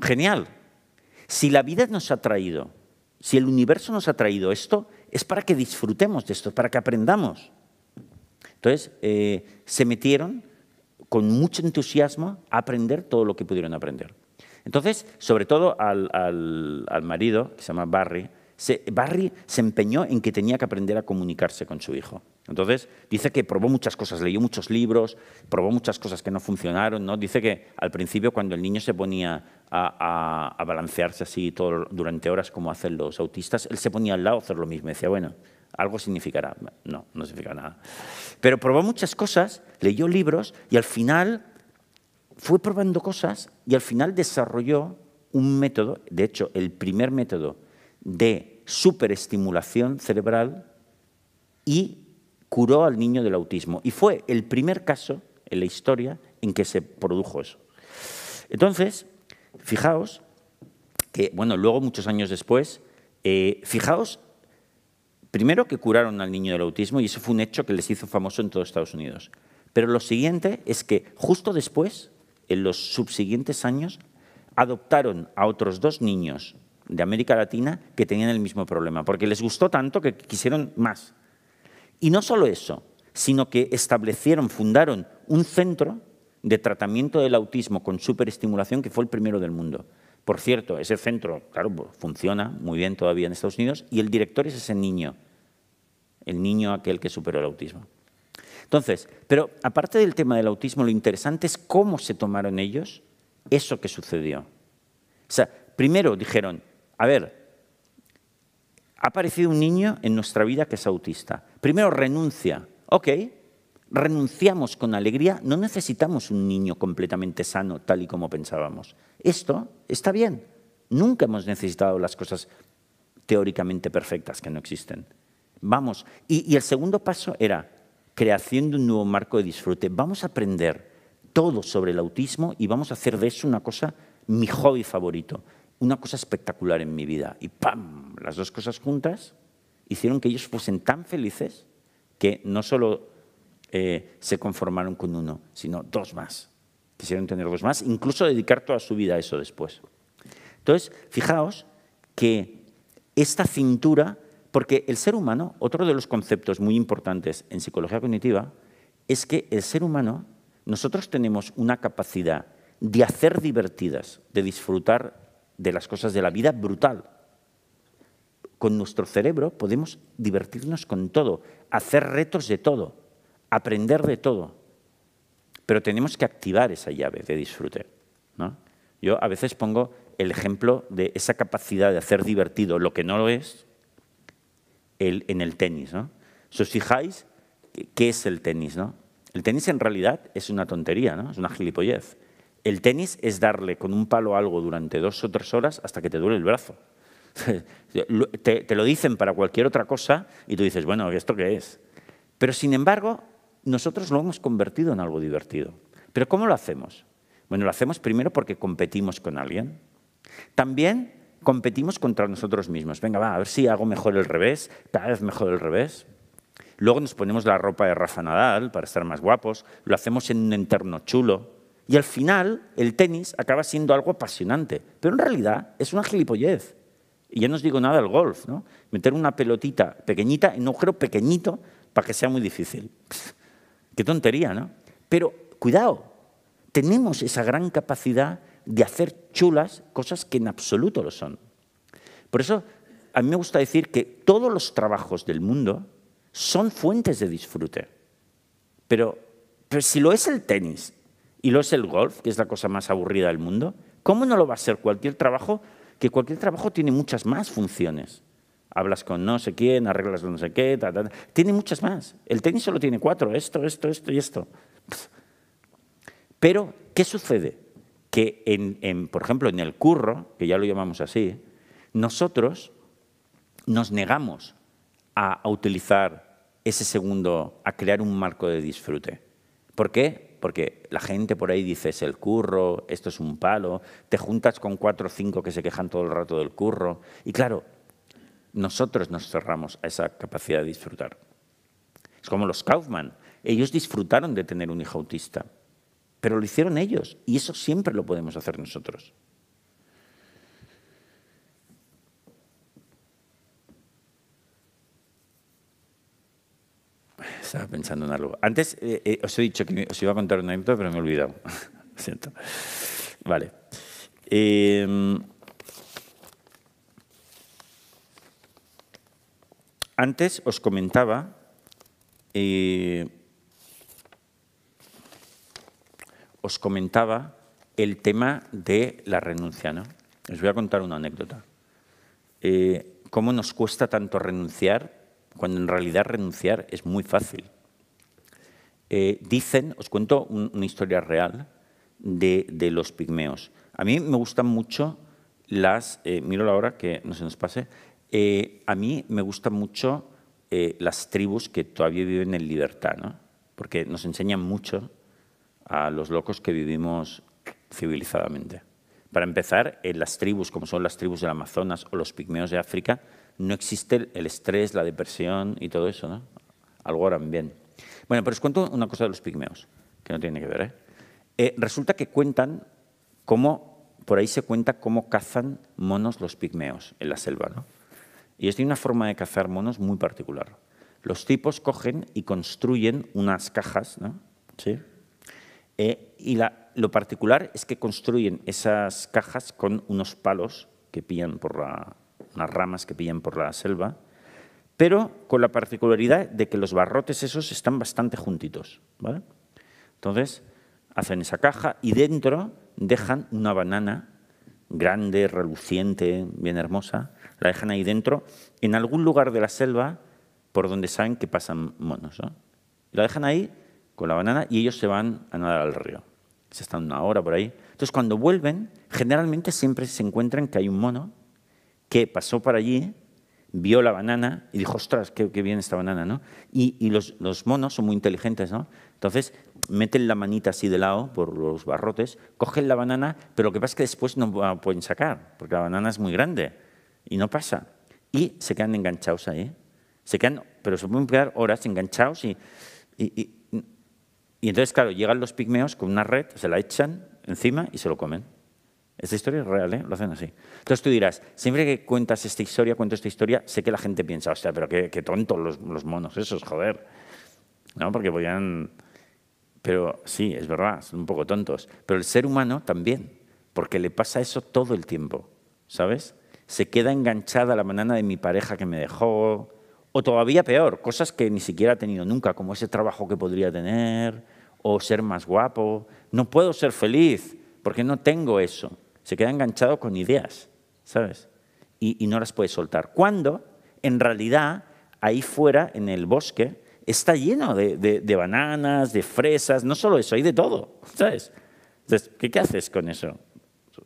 Speaker 2: genial, si la vida nos ha traído, si el universo nos ha traído esto, es para que disfrutemos de esto, para que aprendamos. Entonces, eh, se metieron con mucho entusiasmo a aprender todo lo que pudieron aprender. Entonces, sobre todo al, marido, que se llama Barry, Barry se empeñó en que tenía que aprender a comunicarse con su hijo. Entonces, dice que probó muchas cosas, leyó muchos libros, probó muchas cosas que no funcionaron. ¿no? Dice que al principio, cuando el niño se ponía a, balancearse así durante horas como hacen los autistas, él se ponía al lado a hacer lo mismo. Decía, bueno, algo significará. No, no significa nada. Pero probó muchas cosas, leyó libros y al final fue probando cosas y al final desarrolló un método, de hecho, el primer método de superestimulación cerebral y curó al niño del autismo. Y fue el primer caso en la historia en que se produjo eso. Entonces, fijaos que, bueno, luego muchos años después, eh, fijaos, primero que curaron al niño del autismo y eso fue un hecho que les hizo famoso en todo Estados Unidos. Pero lo siguiente es que justo después, en los subsiguientes años, adoptaron a otros dos niños de América Latina que tenían el mismo problema, porque les gustó tanto que quisieron más. Y no solo eso, sino que establecieron, fundaron un centro de tratamiento del autismo con superestimulación que fue el primero del mundo. Por cierto, ese centro, claro, pues, funciona muy bien todavía en Estados Unidos y el director es ese niño, el niño aquel que superó el autismo. Entonces, pero aparte del tema del autismo, lo interesante es cómo se tomaron ellos eso que sucedió. O sea, primero dijeron, a ver, ha aparecido un niño en nuestra vida que es autista. Primero renuncia. Ok, renunciamos con alegría. No necesitamos un niño completamente sano, tal y como pensábamos. Esto está bien. Nunca hemos necesitado las cosas teóricamente perfectas que no existen. Vamos. Y, y el segundo paso era creación de un nuevo marco de disfrute. Vamos a aprender todo sobre el autismo y vamos a hacer de eso una cosa, mi hobby favorito una cosa espectacular en mi vida. Y ¡pam! Las dos cosas juntas hicieron que ellos fuesen tan felices que no solo eh, se conformaron con uno, sino dos más. Quisieron tener dos más, incluso dedicar toda su vida a eso después. Entonces, fijaos que esta cintura, porque el ser humano, otro de los conceptos muy importantes en psicología cognitiva, es que el ser humano, nosotros tenemos una capacidad de hacer divertidas, de disfrutar de las cosas de la vida brutal. Con nuestro cerebro podemos divertirnos con todo, hacer retos de todo, aprender de todo. Pero tenemos que activar esa llave de disfrute. Yo a veces pongo el ejemplo de esa capacidad de hacer divertido lo que no lo es en el tenis. ¿no? Si os fijáis, ¿qué es el tenis? ¿no? El tenis en realidad es una tontería, ¿no? es una gilipollez. El tenis es darle con un palo algo durante dos o tres horas hasta que te duele el brazo. te, lo dicen para cualquier otra cosa y tú dices, bueno, ¿esto qué es? Pero sin embargo, nosotros lo hemos convertido en algo divertido. ¿Pero cómo lo hacemos? Bueno, lo hacemos primero porque competimos con alguien. También competimos contra nosotros mismos. Venga, va, a ver si hago mejor el revés, cada vez mejor el revés. Luego nos ponemos la ropa de Rafa Nadal para estar más guapos. Lo hacemos en un entorno chulo. Y al final el tenis acaba siendo algo apasionante, pero en realidad es una gilipollez. Y ya no os digo nada del golf, ¿no? Meter una pelotita pequeñita en un agujero pequeñito para que sea muy difícil. qué tontería, ¿no? Pero cuidado, tenemos esa gran capacidad de hacer chulas cosas que en absoluto lo son. Por eso a mí me gusta decir que todos los trabajos del mundo son fuentes de disfrute. Pero, pero si lo es el tenis, y lo es el golf, que es la cosa más aburrida del mundo, ¿cómo no lo va a ser cualquier trabajo? Que cualquier trabajo tiene muchas más funciones. Hablas con no sé quién, arreglas no sé qué, tiene muchas más. El tenis solo tiene cuatro, esto, esto, esto y esto. Pero, ¿qué sucede? que, por ejemplo, en el curro, que ya lo llamamos así, nosotros nos negamos a, utilizar ese segundo, a crear un marco de disfrute. ¿Por qué? Porque la gente por ahí dice, es el curro, esto es un palo, te juntas con cuatro o cinco que se quejan todo el rato del curro. Y claro, nosotros nos cerramos a esa capacidad de disfrutar. Es como los Kaufman. Ellos disfrutaron de tener un hijo autista, pero lo hicieron ellos y eso siempre lo podemos hacer nosotros. Estaba pensando en algo. Antes eh, eh, os he dicho que os iba a contar una anécdota, pero me he olvidado. Siento. Vale. Em, antes os comentaba eh, os comentaba el tema de la renuncia. ¿no? Os voy a contar una anécdota. ¿Cómo nos cuesta tanto renunciar cuando en realidad renunciar es muy fácil. Eh, dicen, os cuento una historia real de, los pigmeos. A mí me gustan mucho las, eh, miro la hora que no se nos pase, eh, a mí me gustan mucho las tribus que todavía viven en libertad, ¿no? porque nos enseñan mucho a los locos que vivimos civilizadamente. Para empezar, en las tribus, como son las tribus del Amazonas o los pigmeos de África, no existe el estrés, la depresión y todo eso, ¿no? Algo harán bien. Bueno, pero os cuento una cosa de los pigmeos, que no tiene que ver. ¿eh? Eh, resulta que cuentan cómo, por ahí se cuenta cómo cazan monos los pigmeos en la selva, ¿no? Y ellos tienen una forma de cazar monos muy particular. Los tipos cogen y construyen unas cajas, ¿no? ¿Sí? Eh, y lo particular es que construyen esas cajas con unos palos que pillan por la, unas ramas que pillan por la selva, pero con la particularidad de que los barrotes esos están bastante juntitos. ¿vale? Entonces, hacen esa caja y dentro dejan una banana grande, reluciente, bien hermosa, la dejan ahí dentro, en algún lugar de la selva por donde saben que pasan monos. ¿no? la dejan ahí con la banana y ellos se van a nadar al río. Se están una hora por ahí. Entonces, cuando vuelven, generalmente siempre se encuentran que hay un mono que pasó por allí, vio la banana y dijo, ostras, qué, bien esta banana, ¿no? Y, los, monos son muy inteligentes, ¿no? Entonces, meten la manita así de lado por los barrotes, cogen la banana, pero lo que pasa es que después no pueden sacar, porque la banana es muy grande y no pasa. Y se quedan enganchados ahí. Se quedan, pero se pueden quedar horas enganchados y, y, y entonces, claro, llegan los pigmeos con una red, se la echan encima y se lo comen. Esta historia es real, ¿eh? Lo hacen así. Entonces tú dirás, siempre que cuentas esta historia, cuento esta historia, sé que la gente piensa, o sea, pero qué, tontos los, monos esos, joder. ¿No? Porque podían... Pero sí, es verdad, son un poco tontos. Pero el ser humano también, porque le pasa eso todo el tiempo, ¿sabes? Se queda enganchada la banana de mi pareja que me dejó, o todavía peor, cosas que ni siquiera ha tenido nunca, como ese trabajo que podría tener, o ser más guapo. No puedo ser feliz porque no tengo eso se queda enganchado con ideas, ¿sabes? Y, no las puede soltar. Cuando, en realidad, ahí fuera, en el bosque, está lleno de, bananas, de fresas, no solo eso, hay de todo, ¿sabes? Entonces, ¿qué, haces con eso?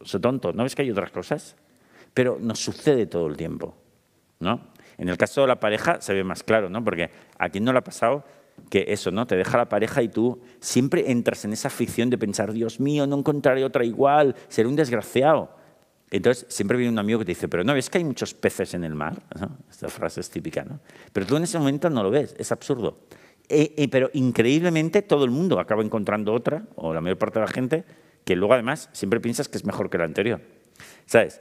Speaker 2: Soy tonto, ¿no ves que hay otras cosas? Pero nos sucede todo el tiempo, ¿no? En el caso de la pareja se ve más claro, ¿no? Porque a quien no le ha pasado que eso, ¿no? Te deja la pareja y tú siempre entras en esa ficción de pensar, Dios mío, no encontraré otra igual, seré un desgraciado. Entonces, siempre viene un amigo que te dice, pero no, ¿ves que hay muchos peces en el mar? Esta frase es típica, ¿no? Pero tú en ese momento no lo ves, es absurdo. Eh, pero increíblemente todo el mundo acaba encontrando otra, o la mayor parte de la gente, que luego además siempre piensas que es mejor que la anterior. ¿Sabes?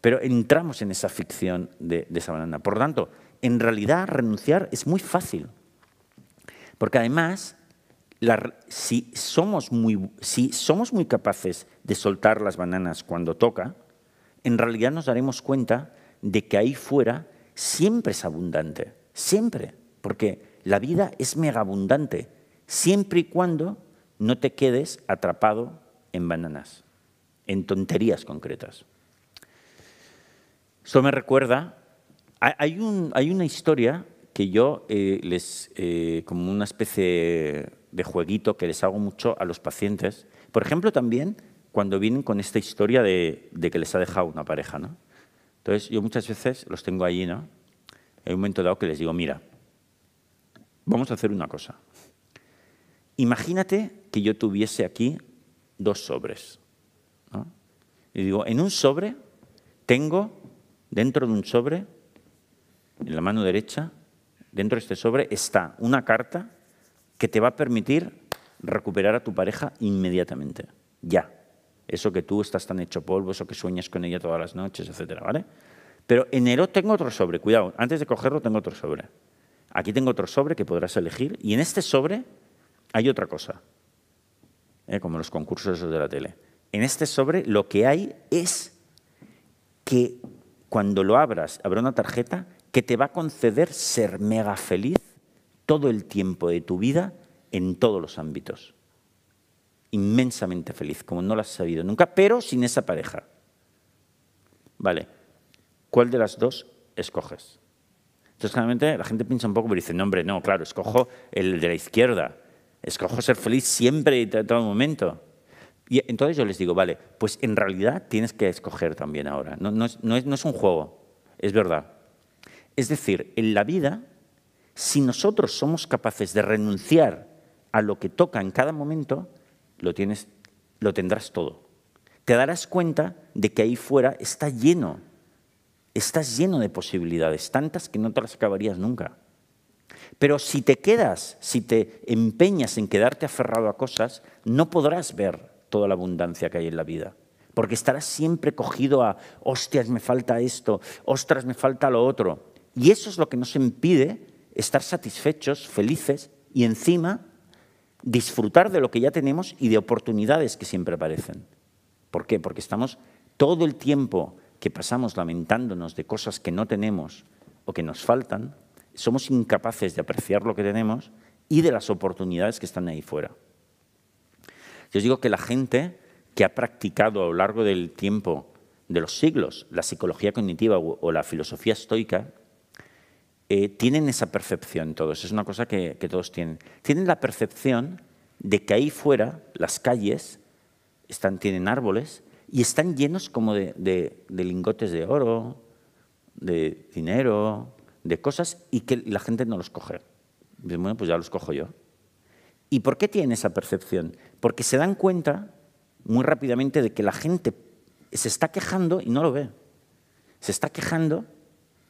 Speaker 2: Pero entramos en esa ficción de, de esa banana. Por lo tanto, en realidad renunciar es muy fácil. Porque además, si, somos muy, si somos muy capaces de soltar las bananas cuando toca, en realidad nos daremos cuenta de que ahí fuera siempre es abundante, siempre, porque la vida es mega abundante, siempre y cuando no te quedes atrapado en bananas, en tonterías concretas. Esto me recuerda, hay, un, hay una historia que yo eh, les, eh, como una especie de jueguito que les hago mucho a los pacientes. Por ejemplo, también cuando vienen con esta historia de, que les ha dejado una pareja. ¿no? Entonces, yo muchas veces los tengo allí, ¿no? Hay un momento dado que les digo, mira, vamos a hacer una cosa. Imagínate que yo tuviese aquí dos sobres. Y digo, en un sobre tengo, dentro de un sobre, en la mano derecha, dentro de este sobre está una carta que te va a permitir recuperar a tu pareja inmediatamente, ya. Eso que tú estás tan hecho polvo, eso que sueñas con ella todas las noches, etcétera, ¿vale? Pero en enero tengo otro sobre, cuidado, antes de cogerlo tengo otro sobre. Aquí tengo otro sobre que podrás elegir y en este sobre hay otra cosa, ¿eh? como los concursos de la tele. En este sobre lo que hay es que cuando lo abras, habrá una tarjeta que te va a conceder ser mega feliz todo el tiempo de tu vida en todos los ámbitos. Inmensamente feliz, como no lo has sabido nunca, pero sin esa pareja. Vale, ¿cuál de las dos escoges? Entonces, claramente, la gente piensa un poco, pero dice, no, hombre, no, claro, escojo el de la izquierda. Escojo ser feliz siempre y todo momento. Y entonces yo les digo, vale, pues en realidad tienes que escoger también ahora. No es un juego, es verdad. Es decir, en la vida, si nosotros somos capaces de renunciar a lo que toca en cada momento, lo, tienes, lo tendrás todo. Te darás cuenta de que ahí fuera está lleno, estás lleno de posibilidades, tantas que no te las acabarías nunca. Pero si te quedas, si te empeñas en quedarte aferrado a cosas, no podrás ver toda la abundancia que hay en la vida. Porque estarás siempre cogido a, hostias, me falta esto, ostras, me falta lo otro. Y eso es lo que nos impide estar satisfechos, felices y encima disfrutar de lo que ya tenemos y de oportunidades que siempre aparecen. ¿Por qué? Porque estamos todo el tiempo que pasamos lamentándonos de cosas que no tenemos o que nos faltan, somos incapaces de apreciar lo que tenemos y de las oportunidades que están ahí fuera. Yo digo que la gente que ha practicado a lo largo del tiempo, de los siglos, la psicología cognitiva o la filosofía estoica, eh, tienen esa percepción todos, es una cosa que, todos tienen. Tienen la percepción de que ahí fuera las calles están, tienen árboles y están llenos como de, de, lingotes de oro, de dinero, de cosas y que la gente no los coge. Bueno, pues ya los cojo yo. ¿Y por qué tienen esa percepción? Porque se dan cuenta muy rápidamente de que la gente se está quejando y no lo ve. Se está quejando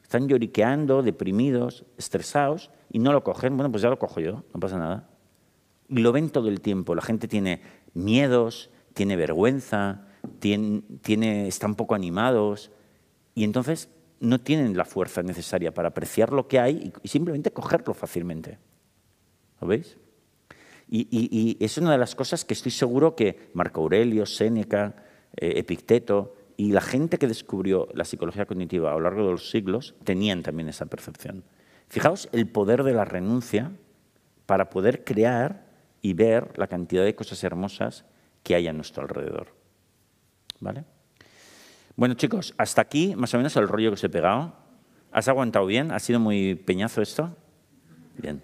Speaker 2: están lloriqueando, deprimidos, estresados y no lo cogen. Bueno, pues ya lo cojo yo, no pasa nada. Y lo ven todo el tiempo. La gente tiene miedos, tiene vergüenza, tiene, tiene, están poco animados y entonces no tienen la fuerza necesaria para apreciar lo que hay y, simplemente cogerlo fácilmente. ¿Lo veis? Y, es una de las cosas que estoy seguro que Marco Aurelio, Séneca, eh, Epicteto, y la gente que descubrió la psicología cognitiva a lo largo de los siglos tenían también esa percepción. Fijaos el poder de la renuncia para poder crear y ver la cantidad de cosas hermosas que hay a nuestro alrededor. ¿Vale? Bueno, chicos, hasta aquí más o menos el rollo que os he pegado. ¿Has aguantado bien? ¿Ha sido muy peñazo esto? Bien.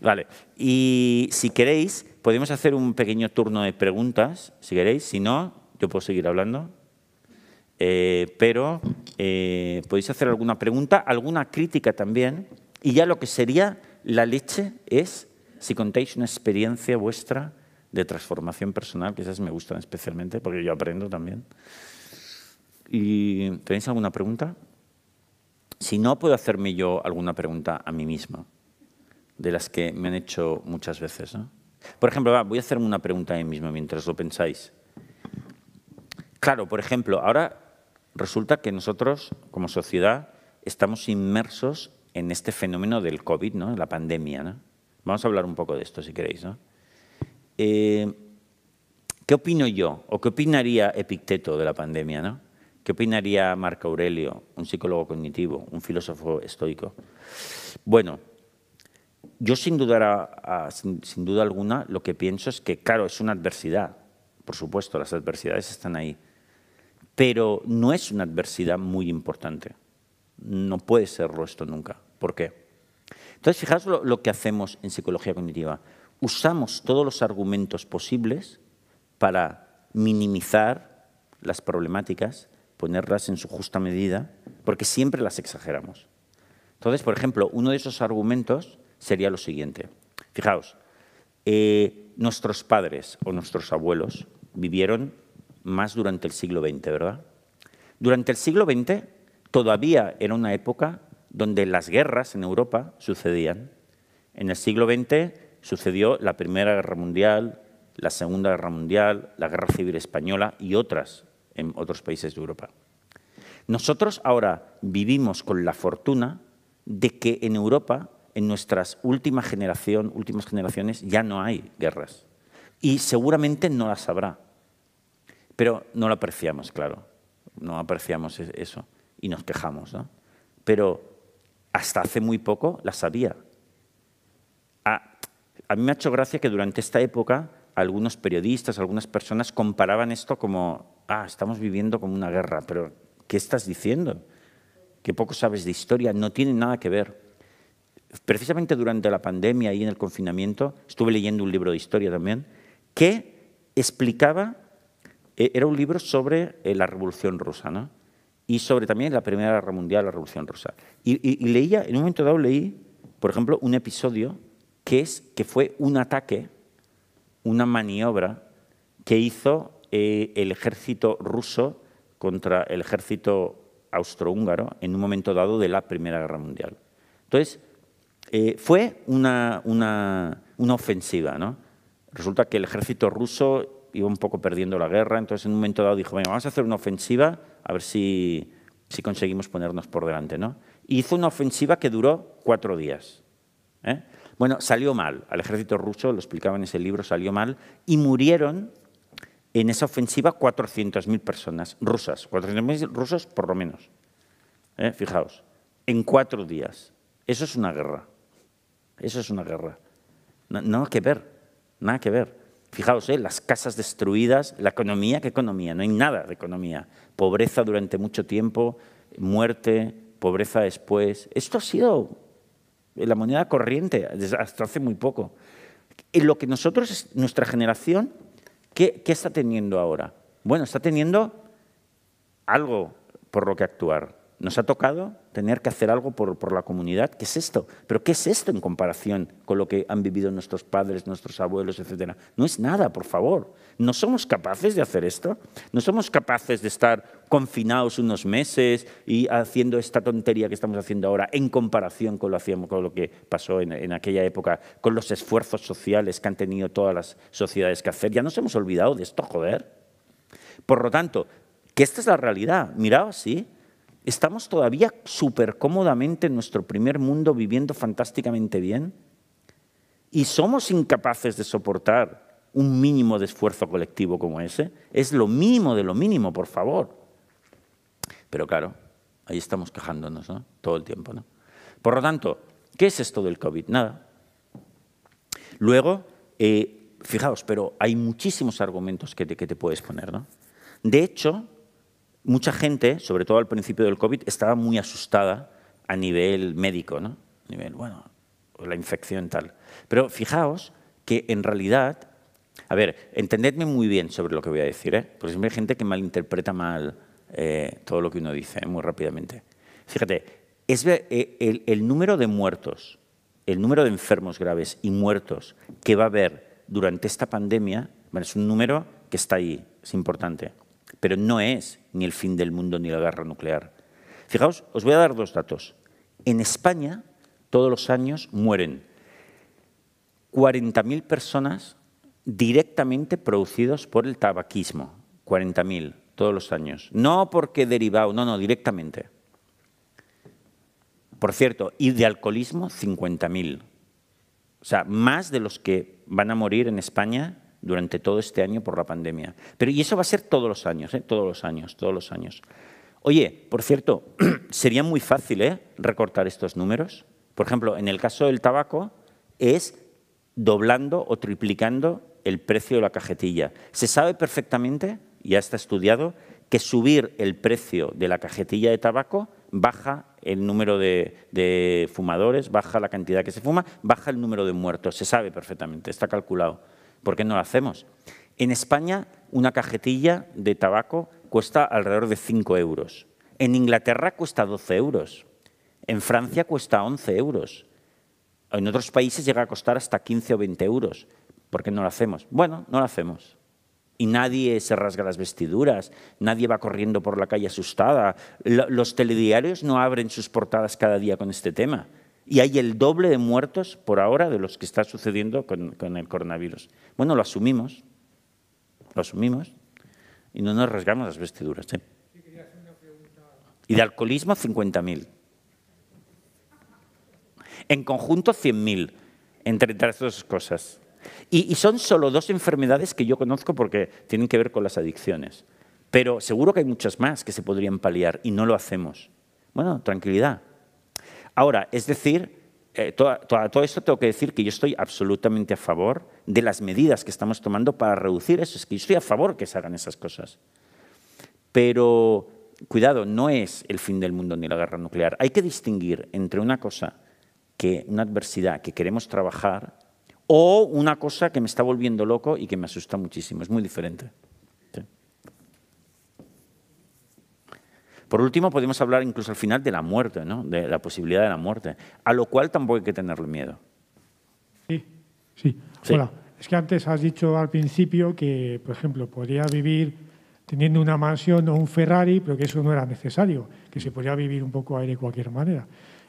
Speaker 2: Vale. Y si queréis, podemos hacer un pequeño turno de preguntas, si queréis. Si no, yo puedo seguir hablando. Eh, pero eh, podéis hacer alguna pregunta, alguna crítica también. Y ya lo que sería la leche es si contáis una experiencia vuestra de transformación personal, que esas me gustan especialmente porque yo aprendo también. ¿Y tenéis alguna pregunta? Si no, puedo hacerme yo alguna pregunta a mí mismo, de las que me han hecho muchas veces. Por ejemplo, voy a hacerme una pregunta a mí mismo mientras lo pensáis. Claro, por ejemplo, ahora Resulta que nosotros, como sociedad, estamos inmersos en este fenómeno del COVID, ¿no? la pandemia. Vamos a hablar un poco de esto, si queréis. Eh, ¿Qué opino yo o qué opinaría Epicteto de la pandemia? ¿no? ¿Qué opinaría Marco Aurelio, un psicólogo cognitivo, un filósofo estoico? Bueno, yo sin duda, sin duda alguna lo que pienso es que, claro, es una adversidad. Por supuesto, las adversidades están ahí pero no es una adversidad muy importante. No puede serlo esto nunca. ¿Por qué? Entonces, fijaos lo, que hacemos en psicología cognitiva. Usamos todos los argumentos posibles para minimizar las problemáticas, ponerlas en su justa medida, porque siempre las exageramos. Entonces, por ejemplo, uno de esos argumentos sería lo siguiente. Fijaos, eh, nuestros padres o nuestros abuelos vivieron más durante el siglo XX, ¿verdad? Durante el siglo XX todavía era una época donde las guerras en Europa sucedían. En el siglo XX sucedió la Primera Guerra Mundial, la Segunda Guerra Mundial, la Guerra Civil Española y otras en otros países de Europa. Nosotros ahora vivimos con la fortuna de que en Europa, en nuestras últimas generación, últimas generaciones, ya no hay guerras. Y seguramente no las habrá. Pero no lo apreciamos, claro. No apreciamos eso y nos quejamos. ¿no? Pero hasta hace muy poco las había. A, a mí me ha hecho gracia que durante esta época algunos periodistas, algunas personas comparaban esto como, ah, estamos viviendo como una guerra, pero ¿qué estás diciendo? Que poco sabes de historia, no tiene nada que ver. Precisamente durante la pandemia y en el confinamiento, estuve leyendo un libro de historia también, que explicaba, era un libro sobre eh, la Revolución Rusa, ¿no? y sobre también la Primera Guerra Mundial, la Revolución Rusa. Y, y leía, en un momento dado leí, por ejemplo, un episodio que, es, que fue un ataque una maniobra que hizo eh, el ejército ruso contra el ejército austrohúngaro en un momento dado de la Primera Guerra Mundial. Entonces, eh, fue una, una, ofensiva. ¿no? Resulta que el ejército ruso iba un poco perdiendo la guerra, entonces en un momento dado dijo, vamos a hacer una ofensiva a ver si, si conseguimos ponernos por delante. ¿no? hizo una ofensiva que duró cuatro días. ¿eh? Bueno, salió mal. Al ejército ruso, lo explicaba en ese libro, salió mal y murieron en esa ofensiva 400.000 personas rusas, 400.000 rusos por lo menos. ¿Eh? Fijaos, en cuatro días. Eso es una guerra. Eso es una guerra. No, nada que ver, nada que ver. Fijaos, ¿eh? las casas destruidas, la economía, ¿qué economía? No hay nada de economía. Pobreza durante mucho tiempo, muerte, pobreza después. Esto ha sido la moneda corriente, hasta hace muy poco. En lo que nosotros, nuestra generación, ¿qué, ¿qué, está teniendo ahora? Bueno, está teniendo algo por lo que actuar. Nos ha tocado tener que hacer algo por, por, la comunidad. ¿Qué es esto? ¿Pero qué es esto en comparación con lo que han vivido nuestros padres, nuestros abuelos, etcétera? No es nada, por favor. ¿No somos capaces de hacer esto? ¿No somos capaces de estar confinados unos meses y haciendo esta tontería que estamos haciendo ahora en comparación con lo, con lo que pasó en, aquella época, con los esfuerzos sociales que han tenido todas las sociedades que hacer? Ya nos hemos olvidado de esto, joder. Por lo tanto, que esta es la realidad. Miraos, sí, ¿Estamos todavía súper cómodamente en nuestro primer mundo viviendo fantásticamente bien? ¿Y somos incapaces de soportar un mínimo de esfuerzo colectivo como ese? Es lo mínimo de lo mínimo, por favor. Pero claro, ahí estamos quejándonos ¿no? todo el tiempo. ¿no? Por lo tanto, ¿qué es esto del COVID? Nada. Luego, eh, fijaos, pero hay muchísimos argumentos que te, que te puedes poner. ¿no? De hecho, mucha gente, sobre todo al principio del COVID, estaba muy asustada a nivel médico, ¿no? A nivel, bueno, la infección tal. Pero fijaos que en realidad, a ver, entendedme muy bien sobre lo que voy a decir, ¿eh? porque siempre hay gente que malinterpreta mal eh, todo lo que uno dice, ¿eh? muy rápidamente. Fíjate, es eh, el, el número de muertos, el número de enfermos graves y muertos que va a haber durante esta pandemia, bueno, es un número que está ahí, es importante pero no es ni el fin del mundo ni la guerra nuclear. Fijaos, os voy a dar dos datos. En España, todos los años mueren 40.000 personas directamente producidos por el tabaquismo. 40.000 todos los años. No porque derivado, no, no, directamente. Por cierto, y de alcoholismo 50.000. O sea, más de los que van a morir en España durante todo este año por la pandemia. Pero y eso va a ser todos los años, ¿eh? todos los años, todos los años. Oye, por cierto, sería muy fácil ¿eh? recortar estos números. Por ejemplo, en el caso del tabaco es doblando o triplicando el precio de la cajetilla. Se sabe perfectamente, ya está estudiado, que subir el precio de la cajetilla de tabaco baja el número de, de, fumadores, baja la cantidad que se fuma, baja el número de muertos. Se sabe perfectamente, está calculado. ¿Por qué no lo hacemos? En España, una cajetilla de tabaco cuesta alrededor de 5 euros. En Inglaterra cuesta 12 euros. En Francia cuesta 11 euros. En otros países llega a costar hasta 15 o 20 euros. ¿Por qué no lo hacemos? Bueno, no lo hacemos. Y nadie se rasga las vestiduras, nadie va corriendo por la calle asustada. Los telediarios no abren sus portadas cada día con este tema. Y hay el doble de muertos por ahora de los que está sucediendo con, el coronavirus. Bueno, lo asumimos, lo asumimos y no nos rasgamos las vestiduras. ¿eh? Y de alcoholismo, 50.000. En conjunto, 100.000, entre las dos cosas. Y, son solo dos enfermedades que yo conozco porque tienen que ver con las adicciones. Pero seguro que hay muchas más que se podrían paliar y no lo hacemos. Bueno, tranquilidad. Ahora, es decir, eh, todo esto tengo que decir que yo estoy absolutamente a favor de las medidas que estamos tomando para reducir eso. Es que yo estoy a favor que se hagan esas cosas. Pero, cuidado, no es el fin del mundo ni la guerra nuclear. Hay que distinguir entre una cosa que, una adversidad que queremos trabajar o una cosa que me está volviendo loco y que me asusta muchísimo. Es muy diferente. Por último, podemos hablar incluso al final de la muerte, ¿no? de la posibilidad de la muerte, a lo cual tampoco hay que tenerle miedo.
Speaker 3: Sí, sí. Hola. Es que antes has dicho al principio que, por ejemplo, podría vivir teniendo una mansión o un Ferrari, pero que eso no era necesario, que se podía vivir un poco ahí de cualquier manera.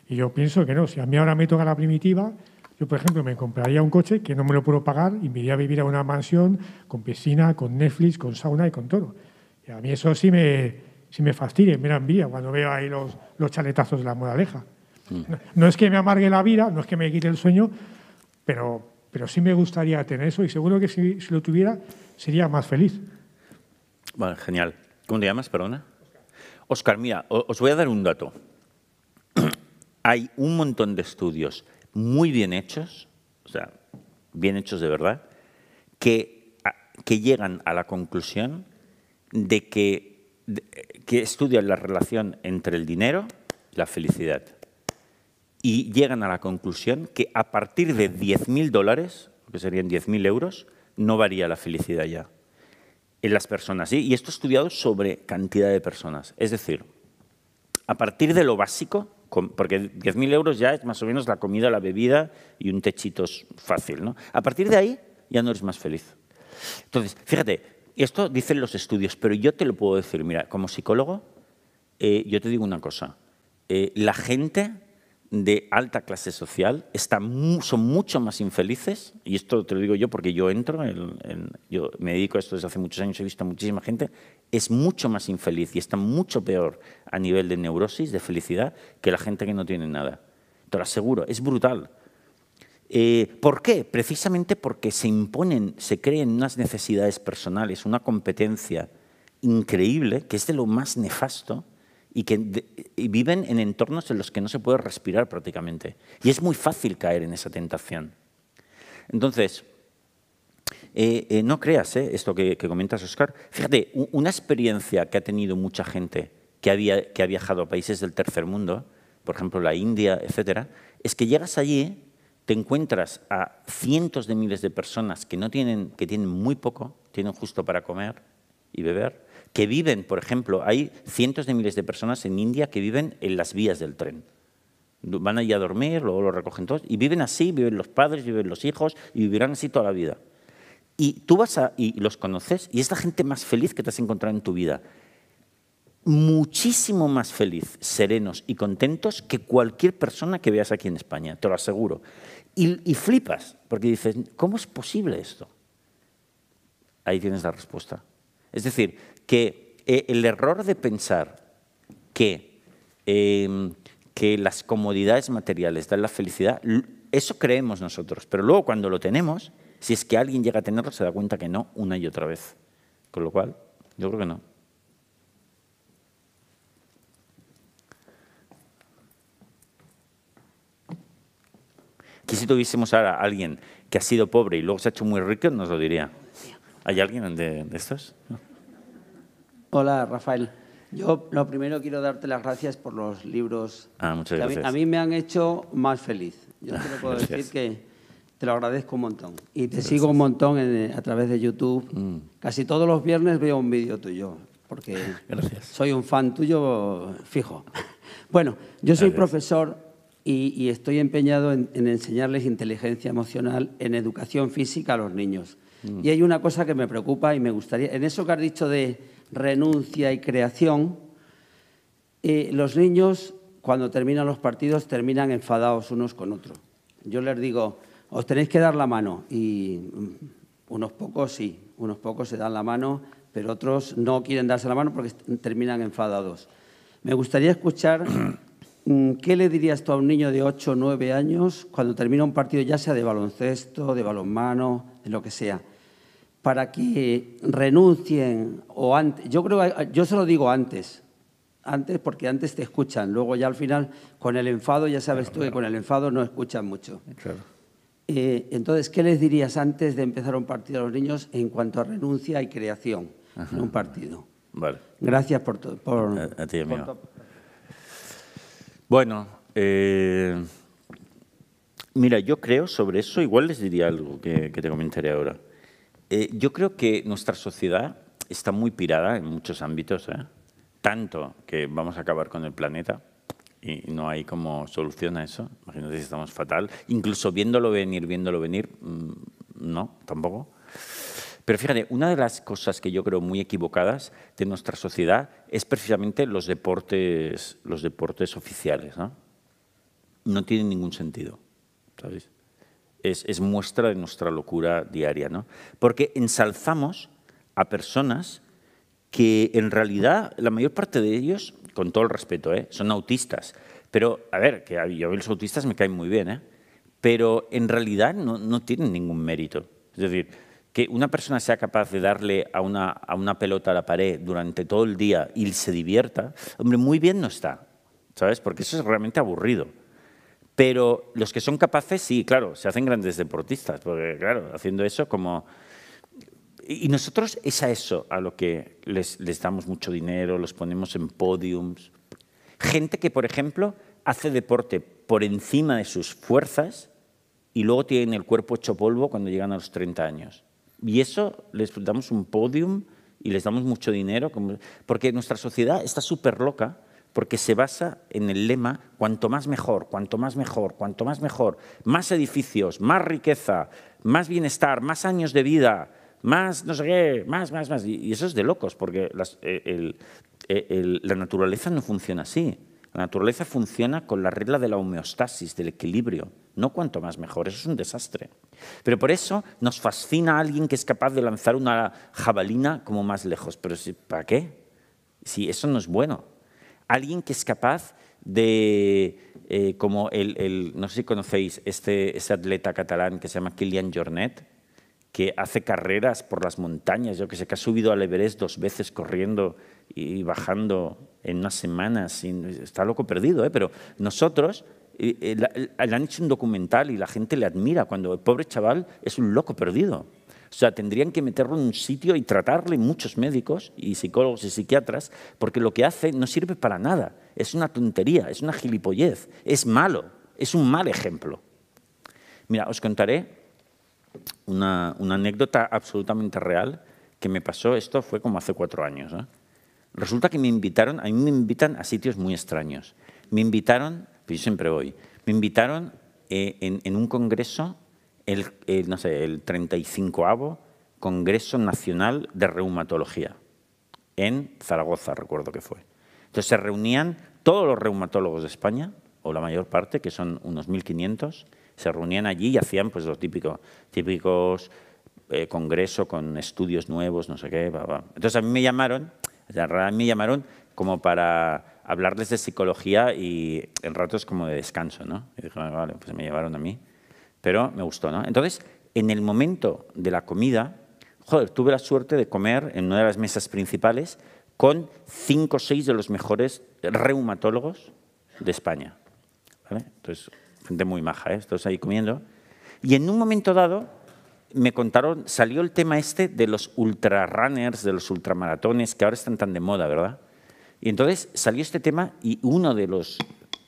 Speaker 3: Y yo pienso que no. Si a mí ahora me toca la primitiva, yo, por ejemplo, me compraría un coche que no me lo puedo pagar y me iría a vivir a una mansión con piscina, con Netflix, con sauna y con todo. Y a mí eso sí me, sí me fastidia, me da envidia cuando veo ahí los, los chaletazos de la moraleja. Mm. No, es que me amargue la vida, no es que me quite el sueño, pero, pero sí me gustaría tener eso y seguro que si, si lo tuviera sería más feliz.
Speaker 2: Vale, genial. ¿Cómo te llamas, perdona? Oscar, mira, os voy a dar un dato. Hay un montón de estudios muy bien hechos, o sea, bien hechos de verdad, que, que llegan a la conclusión de que, que estudian la relación entre el dinero y la felicidad. Y llegan a la conclusión que a partir de 10.000 dólares, que serían 10.000 euros, no varía la felicidad ya en las personas. Y esto estudiado sobre cantidad de personas. Es decir, a partir de lo básico, porque 10.000 euros ya es más o menos la comida, la bebida y un techito fácil. ¿no? A partir de ahí ya no eres más feliz. Entonces, fíjate, esto dicen los estudios, pero yo te lo puedo decir, mira, como psicólogo, eh, yo te digo una cosa, eh, la gente de alta clase social son mucho más infelices, y esto te lo digo yo porque yo entro, yo me dedico a esto desde hace muchos años, he visto a muchísima gente, es mucho más infeliz y está mucho peor a nivel de neurosis, de felicidad, que la gente que no tiene nada. Te lo aseguro, es brutal. Eh, ¿Por qué? Precisamente porque se imponen, se creen unas necesidades personales, una competencia increíble, que es de lo más nefasto, y que viven en entornos en los que no se puede respirar prácticamente. Y es muy fácil caer en esa tentación. Entonces, eh, eh, no creas eh, esto que, comentas, Oscar. Fíjate, una experiencia que ha tenido mucha gente que, había, que ha viajado a países del tercer mundo, por ejemplo la India, etcétera, es que llegas allí, te encuentras a cientos de miles de personas que, no tienen, que tienen muy poco, tienen justo para comer y beber, que viven, por ejemplo, hay cientos de miles de personas en India que viven en las vías del tren. Van allí a dormir, luego lo recogen todos, y viven así, viven los padres, viven los hijos, y vivirán así toda la vida. Y tú vas y los conoces, y es la gente más feliz que te has encontrado en tu vida. Muchísimo más feliz, serenos y contentos que cualquier persona que veas aquí en España, te lo aseguro. Y, flipas, porque dices, ¿cómo es posible esto? Ahí tienes la respuesta. Es decir, que eh, el error de pensar que, em, que las comodidades materiales dan la felicidad, eso creemos nosotros, pero luego cuando lo tenemos, si es que alguien llega a tenerlo, se da cuenta que no una y otra vez. Con lo cual, yo creo que no. Que si tuviésemos ahora a alguien que ha sido pobre y luego se ha hecho muy rico, nos lo diría. ¿Hay alguien de, de estos?
Speaker 4: Hola, Rafael. Yo lo primero quiero darte las gracias por los libros
Speaker 2: ah, muchas gracias.
Speaker 4: A, mí, me han hecho más feliz. Yo te puedo decir que, Te lo agradezco un montón. Y te sigo un montón a través de YouTube. Mm. Casi todos los viernes veo un vídeo tuyo, porque soy un fan tuyo fijo. Bueno, yo soy profesor y, estoy empeñado en, enseñarles inteligencia emocional en educación física a los niños. Mm. Y hay una cosa que me preocupa y me gustaría, en eso que has dicho de renuncia y creación, eh, los niños cuando terminan los partidos terminan enfadados unos con otros. Yo les digo, os tenéis que dar la mano y mm, unos pocos sí, unos pocos se dan la mano, pero otros no quieren darse la mano porque terminan enfadados. Me gustaría escuchar qué le dirías tú a un niño de 8 o 9 años cuando termina un partido, ya sea de baloncesto, de balonmano, de lo que sea, para que renuncien o antes. Yo creo, yo se lo digo antes, antes porque antes te escuchan, luego ya al final con el enfado, ya sabes tú que con el enfado no escuchan mucho. Eh, entonces, ¿qué les dirías antes de empezar un partido a los niños en cuanto a renuncia y creación en un partido?
Speaker 2: Vale.
Speaker 4: Gracias por todo.
Speaker 2: A, ti, amigo. Bueno, eh, mira, yo creo sobre eso, igual les diría algo que, te comentaré ahora. Eh, yo creo que nuestra sociedad está muy pirada en muchos ámbitos, ¿eh? tanto que vamos a acabar con el planeta y no hay como solución a eso. Imagínate si estamos fatal. Incluso viéndolo venir, viéndolo venir, mm, no, tampoco. Pero fíjate, una de las cosas que yo creo muy equivocadas de nuestra sociedad es precisamente los deportes, los deportes oficiales. No, no tienen ningún sentido, ¿sabes? Es, es muestra de nuestra locura diaria, ¿no? Porque ensalzamos a personas que en realidad la mayor parte de ellos, con todo el respeto, ¿eh? son autistas. Pero, a ver, que yo los autistas me caen muy bien, ¿eh? pero en realidad no, no, tienen ningún mérito. Es decir, que una persona sea capaz de darle a una, a una pelota a la pared durante todo el día y se divierta, hombre, muy bien no está, ¿sabes? Porque eso es realmente aburrido. Pero los que son capaces, sí, claro, se hacen grandes deportistas, porque claro, haciendo eso como y nosotros es a eso a lo que les, damos mucho dinero, los ponemos en podiums. Gente que, por ejemplo, hace deporte por encima de sus fuerzas y luego tienen el cuerpo hecho polvo cuando llegan a los 30 años. Y eso les damos un podium y les damos mucho dinero, porque nuestra sociedad está súper loca porque se basa en el lema cuanto más mejor, cuanto más mejor, cuanto más mejor, más edificios, más riqueza, más bienestar, más años de vida, más, no sé qué, más, más, más. Y, eso es de locos, porque eh, eh, la naturaleza no funciona así. La naturaleza funciona con la regla de la homeostasis, del equilibrio. No cuanto más mejor, eso es un desastre. Pero por eso nos fascina alguien que es capaz de lanzar una jabalina como más lejos. Pero ¿para qué? Si eso no es bueno. Alguien que es capaz de, eh, como el, no sé si conocéis este, este atleta catalán que se llama Kilian Jornet, que hace carreras por las montañas, yo que sé, que ha subido al Everest dos veces corriendo y bajando en unas semanas, está loco perdido, ¿eh? pero nosotros le han hecho un documental y la gente le admira cuando el pobre chaval es un loco perdido. O sea, tendrían que meterlo en un sitio y tratarle muchos médicos y psicólogos y psiquiatras, porque lo que hace no sirve para nada. Es una tontería, es una gilipollez, es malo, es un mal ejemplo. Mira, os contaré una, anécdota absolutamente real que me pasó, esto fue como hace cuatro años. Resulta que me invitaron, a mí me invitan a sitios muy extraños. Me invitaron, pues yo siempre voy, me invitaron eh, en, un congreso, el, no sé, el 35avo Congreso Nacional de Reumatología, en Zaragoza, recuerdo que fue. Entonces se reunían todos los reumatólogos de España, o la mayor parte, que son unos 1.500, se reunían allí y hacían pues los típicos, típicos eh, congresos con estudios nuevos, no sé qué. Entonces a mí me llamaron, a mí me llamaron como para hablarles de psicología y en ratos como de descanso, ¿no? Y dije, vale, pues me llevaron a mí. Pero me gustó, ¿no? Entonces, en el momento de la comida, joder, tuve la suerte de comer en una de las mesas principales con cinco o seis de los mejores reumatólogos de España. ¿vale? Entonces, gente muy maja, ¿eh? todos ahí comiendo. Y en un momento dado me contaron, salió el tema este de los ultrarunners, de los ultramaratones, que ahora están tan de moda, ¿verdad? Y entonces salió este tema y uno de los,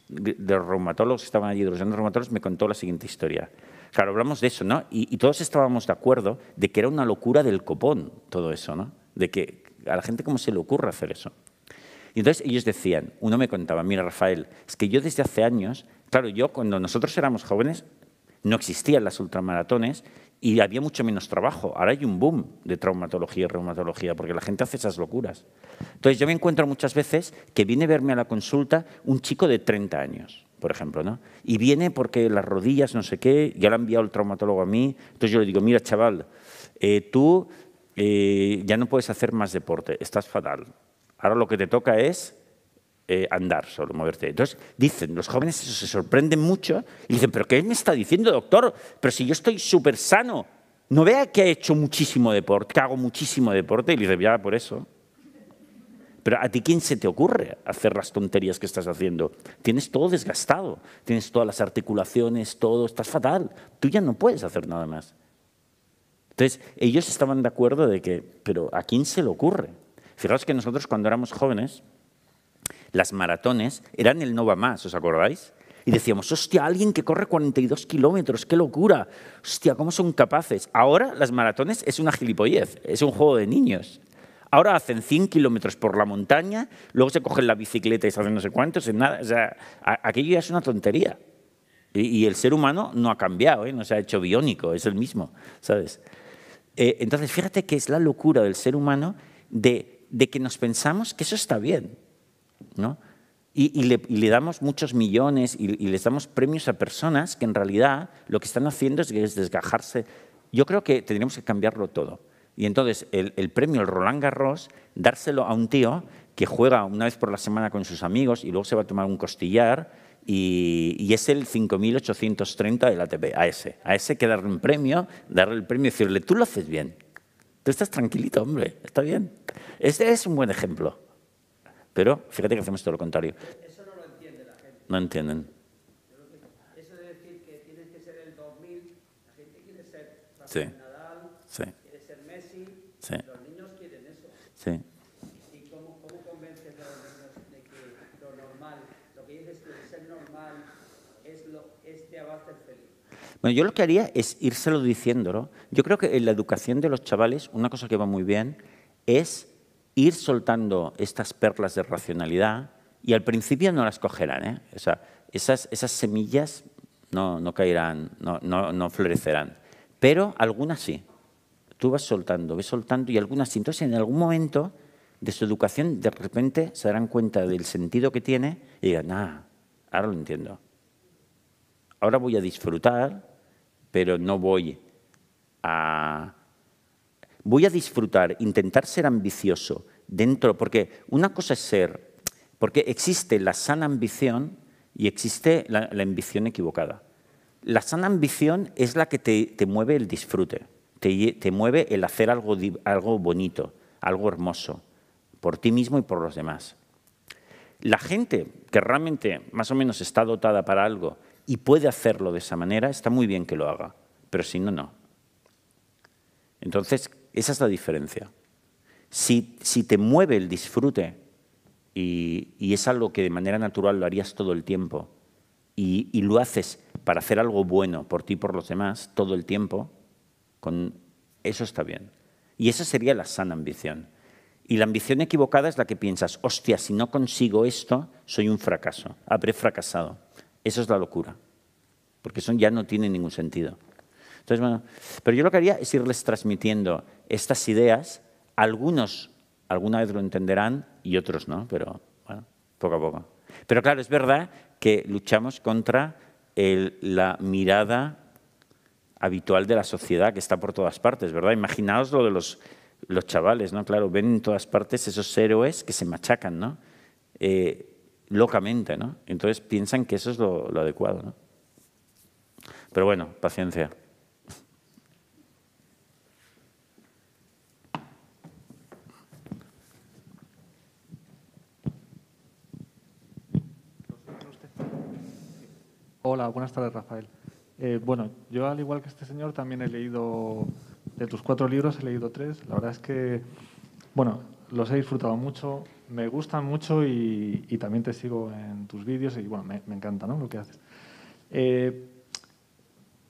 Speaker 2: de los reumatólogos que estaban allí, de los reumatólogos, me contó la siguiente historia. Claro, hablamos de eso, ¿no? Y, todos estábamos de acuerdo de que era una locura del copón todo eso, ¿no? De que a la gente cómo se le ocurre hacer eso. Y entonces ellos decían, uno me contaba, mira Rafael, es que yo desde hace años, claro, yo cuando nosotros éramos jóvenes no existían las ultramaratones y había mucho menos trabajo. Ahora hay un boom de traumatología y reumatología porque la gente hace esas locuras. Entonces yo me encuentro muchas veces que viene a verme a la consulta un chico de 30 años, por ejemplo, ¿no? Y viene porque las rodillas, no sé qué, ya lo ha enviado el traumatólogo a mí. Entonces yo le digo, mira chaval, eh, tú eh, ya no puedes hacer más deporte, estás fatal. Ahora lo que te toca es eh, andar solo, moverte. Entonces, dicen, los jóvenes se sorprenden mucho y dicen, ¿pero qué me está diciendo, doctor? Pero si yo estoy súper sano, no vea que he hecho muchísimo deporte, que hago muchísimo deporte, y le dice, ya, por eso. Pero a ti, ¿quién se te ocurre hacer las tonterías que estás haciendo? Tienes todo desgastado, tienes todas las articulaciones, todo, estás fatal. Tú ya no puedes hacer nada más. Entonces, ellos estaban de acuerdo de que, pero ¿a quién se le ocurre? Fijaos que nosotros cuando éramos jóvenes, las maratones eran el no va más, ¿os acordáis? Y decíamos, hostia, alguien que corre 42 kilómetros, qué locura. Hostia, ¿cómo son capaces? Ahora las maratones es una gilipollez, es un juego de niños. Ahora hacen 100 kilómetros por la montaña, luego se cogen la bicicleta y se hacen no sé cuántos, en nada. O sea, aquello ya es una tontería. Y, el ser humano no ha cambiado, ¿eh? no se ha hecho biónico, es el mismo, ¿sabes? Eh, entonces, fíjate que es la locura del ser humano de que nos pensamos que eso está bien. Y, le, damos muchos millones y, les damos premios a personas que en realidad lo que están haciendo es, desgajarse. Yo creo que tendríamos que cambiarlo todo. Y entonces el, premio, el Roland Garros, dárselo a un tío que juega una vez por la semana con sus amigos y luego se va a tomar un costillar y, es el 5.830 del ATP, a ese. A ese que darle un premio, darle el premio y decirle, tú lo haces bien. Tú estás tranquilito, hombre, está bien. Este es un buen ejemplo. Pero fíjate que hacemos todo lo contrario.
Speaker 4: Eso no lo entiende la gente.
Speaker 2: No entienden.
Speaker 4: Eso de decir que tienes que ser el 2000, la gente quiere ser
Speaker 2: sí.
Speaker 4: Nadal,
Speaker 2: sí.
Speaker 4: quiere ser Messi,
Speaker 2: sí.
Speaker 4: los niños quieren eso.
Speaker 2: Sí.
Speaker 4: ¿Y cómo, cómo convences a los niños de que lo normal, lo que dices tú, ser normal, es, lo, es te va a hacer feliz?
Speaker 2: Bueno, yo lo que haría es írselo diciéndolo. Yo creo que en la educación de los chavales, una cosa que va muy bien es ir soltando estas perlas de racionalidad y al principio no las cogerán. ¿eh? Esas, semillas no, caerán, no, no, no, florecerán. Pero algunas sí. Tú vas soltando, ves soltando y algunas sí. Entonces, en algún momento de su educación, de repente se darán cuenta del sentido que tiene y digan, ah, ahora lo entiendo. Ahora voy a disfrutar, pero no voy a, voy a disfrutar, intentar ser ambicioso dentro, porque una cosa es ser, porque existe la sana ambición y existe la, ambición equivocada. La sana ambición es la que te, mueve el disfrute, te, mueve el hacer algo, algo bonito, algo hermoso, por ti mismo y por los demás. La gente que realmente más o menos está dotada para algo y puede hacerlo de esa manera, está muy bien que lo haga, pero si no, no. Entonces, esa es la diferencia. Si, si te mueve el disfrute y, y, es algo que de manera natural lo harías todo el tiempo y, y, lo haces para hacer algo bueno por ti y por los demás todo el tiempo, con, eso está bien. Y esa sería la sana ambición. Y la ambición equivocada es la que piensas, hostia, si no consigo esto, soy un fracaso, habré fracasado. Eso es la locura, porque eso ya no tiene ningún sentido. Entonces, pero yo lo que haría es irles transmitiendo estas ideas. Algunos alguna vez lo entenderán y otros no, pero bueno, poco a poco. Pero claro, es verdad que luchamos contra la mirada habitual de la sociedad que está por todas partes, ¿verdad? Imaginaos lo de los, los chavales, ¿no? Claro, ven en todas partes esos héroes que se machacan, ¿no? Eh, locamente, ¿no? Entonces piensan que eso es lo, lo adecuado, ¿no? Pero bueno, paciencia.
Speaker 5: Hola, buenas tardes, Rafael. Eh, bueno, yo al igual que este señor también he leído, de tus cuatro libros he leído tres. La verdad es que, bueno, los he disfrutado mucho, me gustan mucho y, también te sigo en tus vídeos y bueno, me, encanta ¿no? lo que haces. Eh,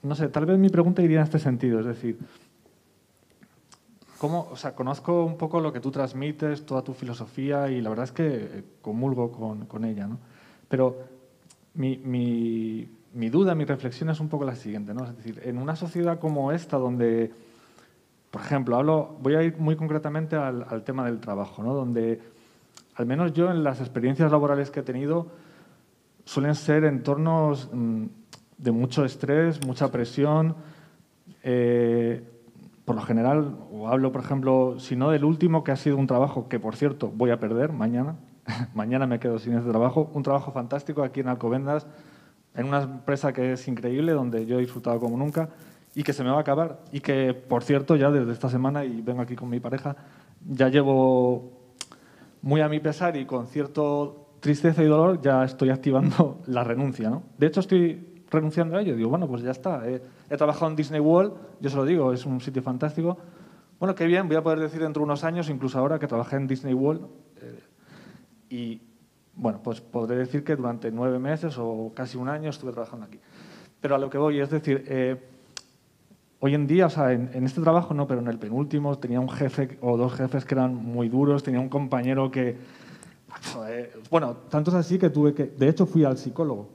Speaker 5: no sé, tal vez mi pregunta iría en este sentido, es decir, ¿cómo, o sea, conozco un poco lo que tú transmites, toda tu filosofía y la verdad es que comulgo con, con ella, ¿no? Pero mi, mi, duda, mi reflexión es un poco la siguiente, ¿no? Es decir, en una sociedad como esta donde, por ejemplo, hablo, voy a ir muy concretamente al, al tema del trabajo, ¿no? Donde, al menos yo en las experiencias laborales que he tenido, suelen ser entornos mm, de mucho estrés, mucha presión. Eh, por lo general, o hablo, por ejemplo, si no del último, que ha sido un trabajo que, por cierto, voy a perder mañana. mañana me quedo sin ese trabajo. Un trabajo fantástico aquí en Alcobendas, en una empresa que es increíble, donde yo he disfrutado como nunca y que se me va a acabar. Y que, por cierto, ya desde esta semana, y vengo aquí con mi pareja, ya llevo muy a mi pesar y con cierto tristeza y dolor, ya estoy activando la renuncia. ¿no? De hecho, estoy renunciando a ello. Digo, bueno, pues ya está. He, trabajado en Disney World, yo se lo digo, es un sitio fantástico. Bueno, qué bien, voy a poder decir dentro de unos años, incluso ahora que trabajé en Disney World, eh, y bueno, pues podré decir que durante nueve meses o casi un año estuve trabajando aquí. Pero a lo que voy, es decir, eh, hoy en día, o sea, en, en, este trabajo no, pero en el penúltimo tenía un jefe o dos jefes que eran muy duros, tenía un compañero que bueno, tanto es así que tuve que, de hecho fui al psicólogo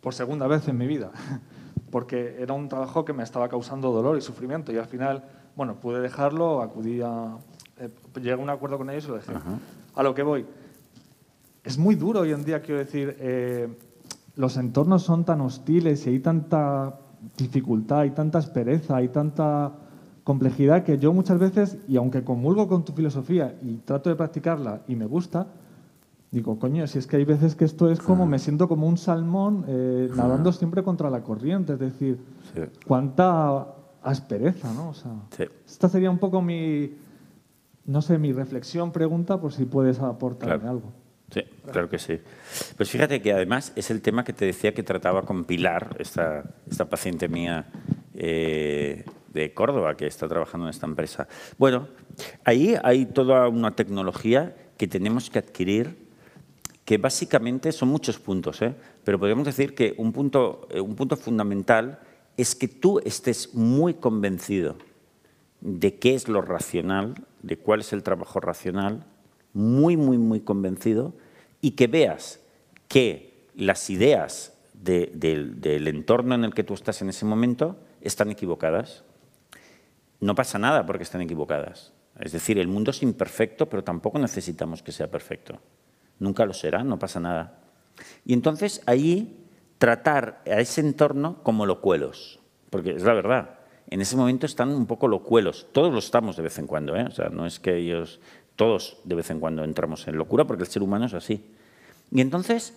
Speaker 5: por segunda vez en mi vida, porque era un trabajo que me estaba causando dolor y sufrimiento y al final, bueno, pude dejarlo, acudí a, eh, llegué a un acuerdo con ellos y lo dejé. A lo que voy, es muy duro hoy en día, quiero decir, eh, los entornos son tan hostiles y hay tanta dificultad, hay tanta aspereza, hay tanta complejidad que yo muchas veces, y aunque comulgo con tu filosofía y trato de practicarla y me gusta, Digo, coño, si es que hay veces que esto es como, me siento como un salmón eh, nadando siempre contra la corriente, es decir, cuánta aspereza, ¿no? O sea, esta sería un poco mi, no sé, mi reflexión, pregunta, por si puedes aportarme algo.
Speaker 2: Sí, claro que sí. Pues fíjate que además es el tema que te decía que trataba con Pilar, esta, esta paciente mía eh, de Córdoba que está trabajando en esta empresa. Bueno, ahí hay toda una tecnología que tenemos que adquirir que básicamente son muchos puntos, ¿eh? pero podríamos decir que un punto, eh, un punto fundamental es que tú estés muy convencido de qué es lo racional, de cuál es el trabajo racional, muy, muy, muy convencido, y que veas que las ideas del entorno en el que tú estás en ese momento están equivocadas. No pasa nada porque están equivocadas. Es decir, el mundo es imperfecto, pero tampoco necesitamos que sea perfecto nunca lo será, no pasa nada. Y entonces ahí tratar a ese entorno como locuelos, porque es la verdad, en ese momento están un poco locuelos, todos lo estamos de vez en cuando, ¿eh? o sea, no es que ellos, todos de vez en cuando entramos en locura, porque el ser humano es así. Y entonces,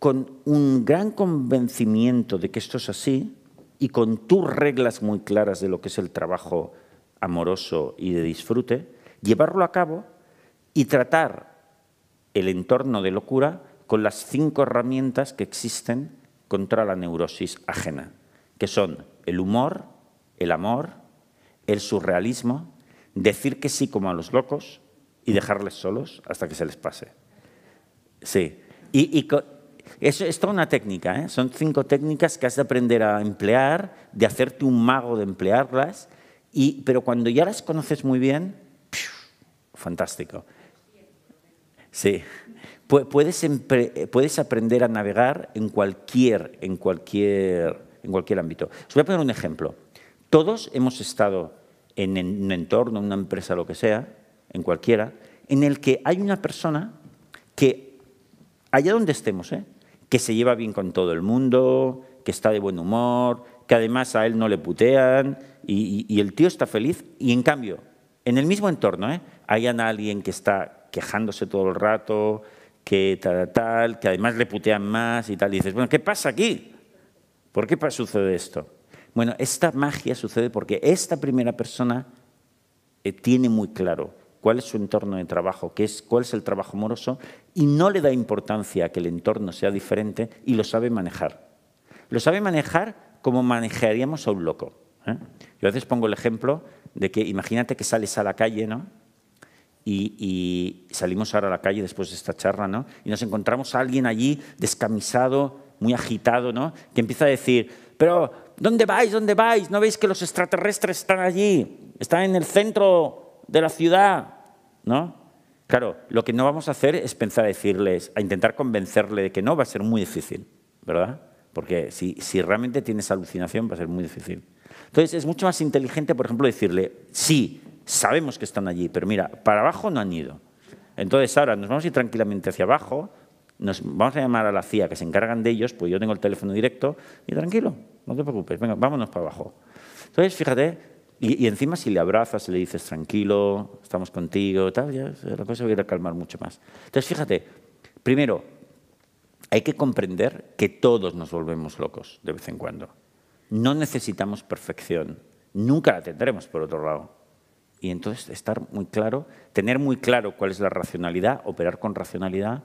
Speaker 2: con un gran convencimiento de que esto es así, y con tus reglas muy claras de lo que es el trabajo amoroso y de disfrute, llevarlo a cabo y tratar el entorno de locura con las cinco herramientas que existen contra la neurosis ajena, que son el humor, el amor, el surrealismo, decir que sí como a los locos y dejarles solos hasta que se les pase. Sí, y, eso es toda una técnica, ¿eh? son cinco técnicas que has de aprender a emplear, de hacerte un mago de emplearlas, y, pero cuando ya las conoces muy bien, fantástico. Sí. Puedes, puedes aprender a navegar en cualquier, en, cualquier, en cualquier ámbito. Os voy a poner un ejemplo. Todos hemos estado en un entorno, en una empresa, lo que sea, en cualquiera, en el que hay una persona que, allá donde estemos, ¿eh? que se lleva bien con todo el mundo, que está de buen humor, que además a él no le putean y, el tío está feliz y en cambio, en el mismo entorno, ¿eh? hay alguien que está quejándose todo el rato, que tal, tal, que además le putean más y tal. Y dices, bueno, ¿qué pasa aquí? ¿Por qué sucede esto? Bueno, esta magia sucede porque esta primera persona eh, tiene muy claro cuál es su entorno de trabajo, qué es, cuál es el trabajo moroso, y no le da importancia a que el entorno sea diferente y lo sabe manejar. Lo sabe manejar como manejaríamos a un loco. ¿eh? Yo a veces pongo el ejemplo de que imagínate que sales a la calle, ¿no? y, salimos ahora a la calle después de esta charla, ¿no? Y nos encontramos a alguien allí descamisado, muy agitado, ¿no? Que empieza a decir, pero ¿Dónde vais? ¿Dónde vais? ¿No veis que los extraterrestres están allí? Están en el centro de la ciudad, ¿no? Claro, lo que no vamos a hacer es pensar a decirles, a intentar convencerle de que no, va a ser muy difícil, ¿verdad? Porque si, si realmente tienes alucinación va a ser muy difícil. Entonces es mucho más inteligente, por ejemplo, decirle, sí, sabemos que están allí, pero mira, para abajo no han ido. Entonces ahora nos vamos a ir tranquilamente hacia abajo, nos vamos a llamar a la CIA que se encargan de ellos, pues yo tengo el teléfono directo y tranquilo, no te preocupes, venga, vámonos para abajo. Entonces, fíjate, y, encima si le abrazas, le dices tranquilo, estamos contigo, tal, ya la cosa va a calmar mucho más. Entonces, fíjate, primero, hay que comprender que todos nos volvemos locos de vez en cuando. No necesitamos perfección, nunca la tendremos por otro lado. Y entonces estar muy claro, tener muy claro cuál es la racionalidad, operar con racionalidad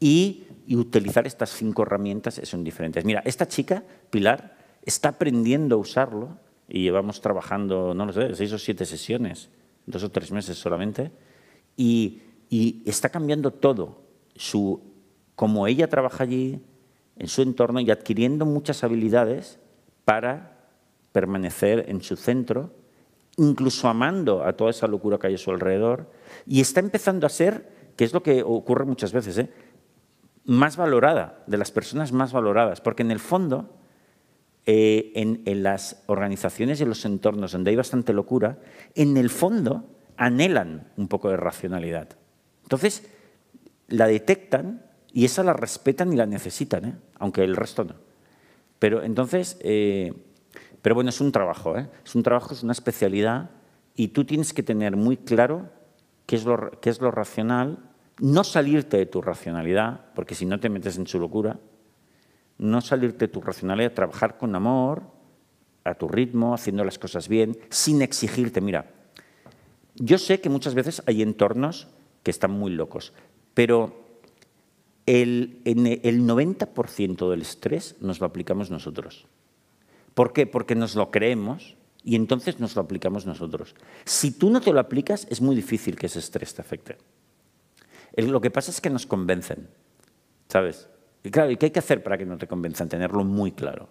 Speaker 2: y, utilizar estas cinco herramientas son diferentes. Mira, esta chica, Pilar, está aprendiendo a usarlo y llevamos trabajando, no lo sé, seis o siete sesiones, dos o tres meses solamente, y, está cambiando todo, su, como ella trabaja allí, en su entorno y adquiriendo muchas habilidades para permanecer en su centro incluso amando a toda esa locura que hay a su alrededor, y está empezando a ser, que es lo que ocurre muchas veces, ¿eh? más valorada, de las personas más valoradas, porque en el fondo, eh, en, las organizaciones y en los entornos donde hay bastante locura, en el fondo anhelan un poco de racionalidad. Entonces, la detectan y esa la respetan y la necesitan, ¿eh? aunque el resto no. Pero entonces, eh, pero bueno, es un trabajo, es un trabajo, es una especialidad y tú tienes que tener muy claro qué es lo, qué es lo racional, no salirte de tu racionalidad, porque si no te metes en su locura, no salirte de tu racionalidad, trabajar con amor, a tu ritmo, haciendo las cosas bien, sin exigirte. Mira, yo sé que muchas veces hay entornos que están muy locos, pero el, el 90% del estrés nos lo aplicamos nosotros. ¿Por qué? Porque nos lo creemos y entonces nos lo aplicamos nosotros. Si tú no te lo aplicas, es muy difícil que ese estrés te afecte. Lo que pasa es que nos convencen, ¿sabes? Y claro, ¿y qué hay que hacer para que no te convenzan? Tenerlo muy claro.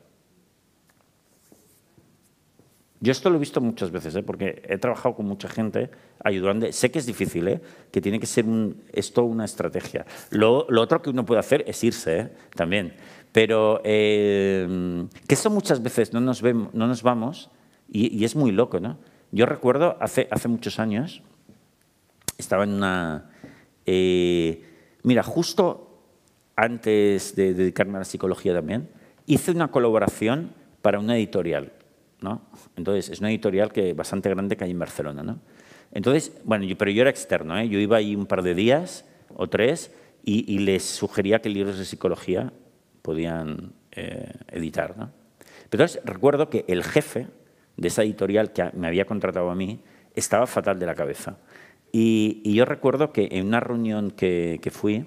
Speaker 2: Yo esto lo he visto muchas veces, ¿eh? porque he trabajado con mucha gente ayudando. Sé que es difícil, ¿eh? que tiene que ser un, esto una estrategia. Lo, lo, otro que uno puede hacer es irse ¿eh? también. Pero eh, que eso muchas veces no nos, vemos, no nos vamos y, es muy loco, ¿no? Yo recuerdo hace, hace muchos años, estaba en una... Eh, mira, justo antes de dedicarme a la psicología también, hice una colaboración para una editorial, ¿no? Entonces, es una editorial que bastante grande que hay en Barcelona, ¿no? Entonces, bueno, yo, pero yo era externo, ¿eh? Yo iba ahí un par de días o tres y, y les sugería que libros de psicología podían eh, editar. ¿no? Pero entonces recuerdo que el jefe de esa editorial que me había contratado a mí estaba fatal de la cabeza. Y, yo recuerdo que en una reunión que, fui,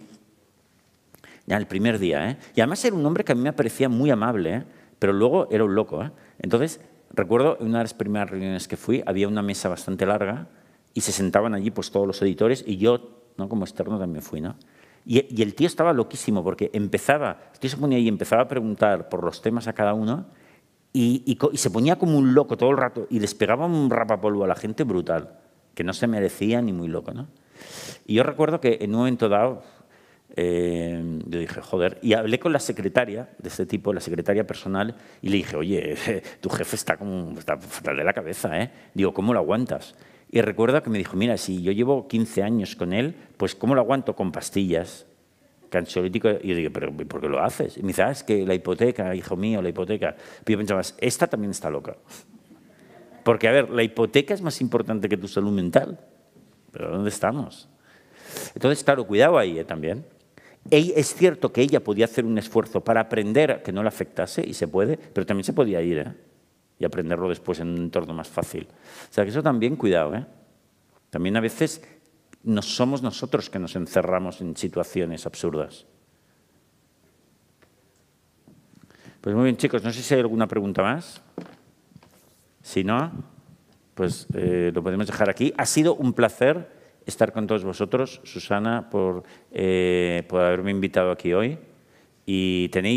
Speaker 2: ya el primer día, ¿eh? y además era un hombre que a mí me parecía muy amable, ¿eh? pero luego era un loco. ¿eh? Entonces, recuerdo en una de las primeras reuniones que fui, había una mesa bastante larga y se sentaban allí pues, todos los editores y yo, ¿no? como externo, también fui. ¿no? Y, el tío estaba loquísimo porque empezaba, el tío se ponía ahí y empezaba a preguntar por los temas a cada uno y, se ponía como un loco todo el rato y les pegaba un rapapolvo a la gente brutal, que no se merecía ni muy loco. ¿no? Y yo recuerdo que en un momento dado, eh, yo dije, joder, y hablé con la secretaria de este tipo, la secretaria personal, y le dije, oye, tu jefe está como está fatal de la cabeza, ¿eh? Digo, ¿cómo lo aguantas? Y recuerdo que me dijo, mira, si yo llevo 15 años con él, pues ¿cómo lo aguanto con pastillas? Cansolítico. Y yo digo, ¿pero por qué lo haces? Y me dice, ah, es que la hipoteca, hijo mío, la hipoteca. Pero yo pensaba, esta también está loca. Porque, a ver, la hipoteca es más importante que tu salud mental. ¿Pero dónde estamos? Entonces, claro, cuidado ahí ¿eh? también. Es cierto que ella podía hacer un esfuerzo para aprender que no le afectase, y se puede, pero también se podía ir. ¿eh? y aprenderlo después en un entorno más fácil. O sea que eso también, cuidado, ¿eh? También a veces no somos nosotros que nos encerramos en situaciones absurdas. Pues muy bien, chicos, no sé si hay alguna pregunta más. Si no, pues eh, lo podemos dejar aquí. Ha sido un placer estar con todos vosotros, Susana, por, eh, por haberme invitado aquí hoy. Y tenéis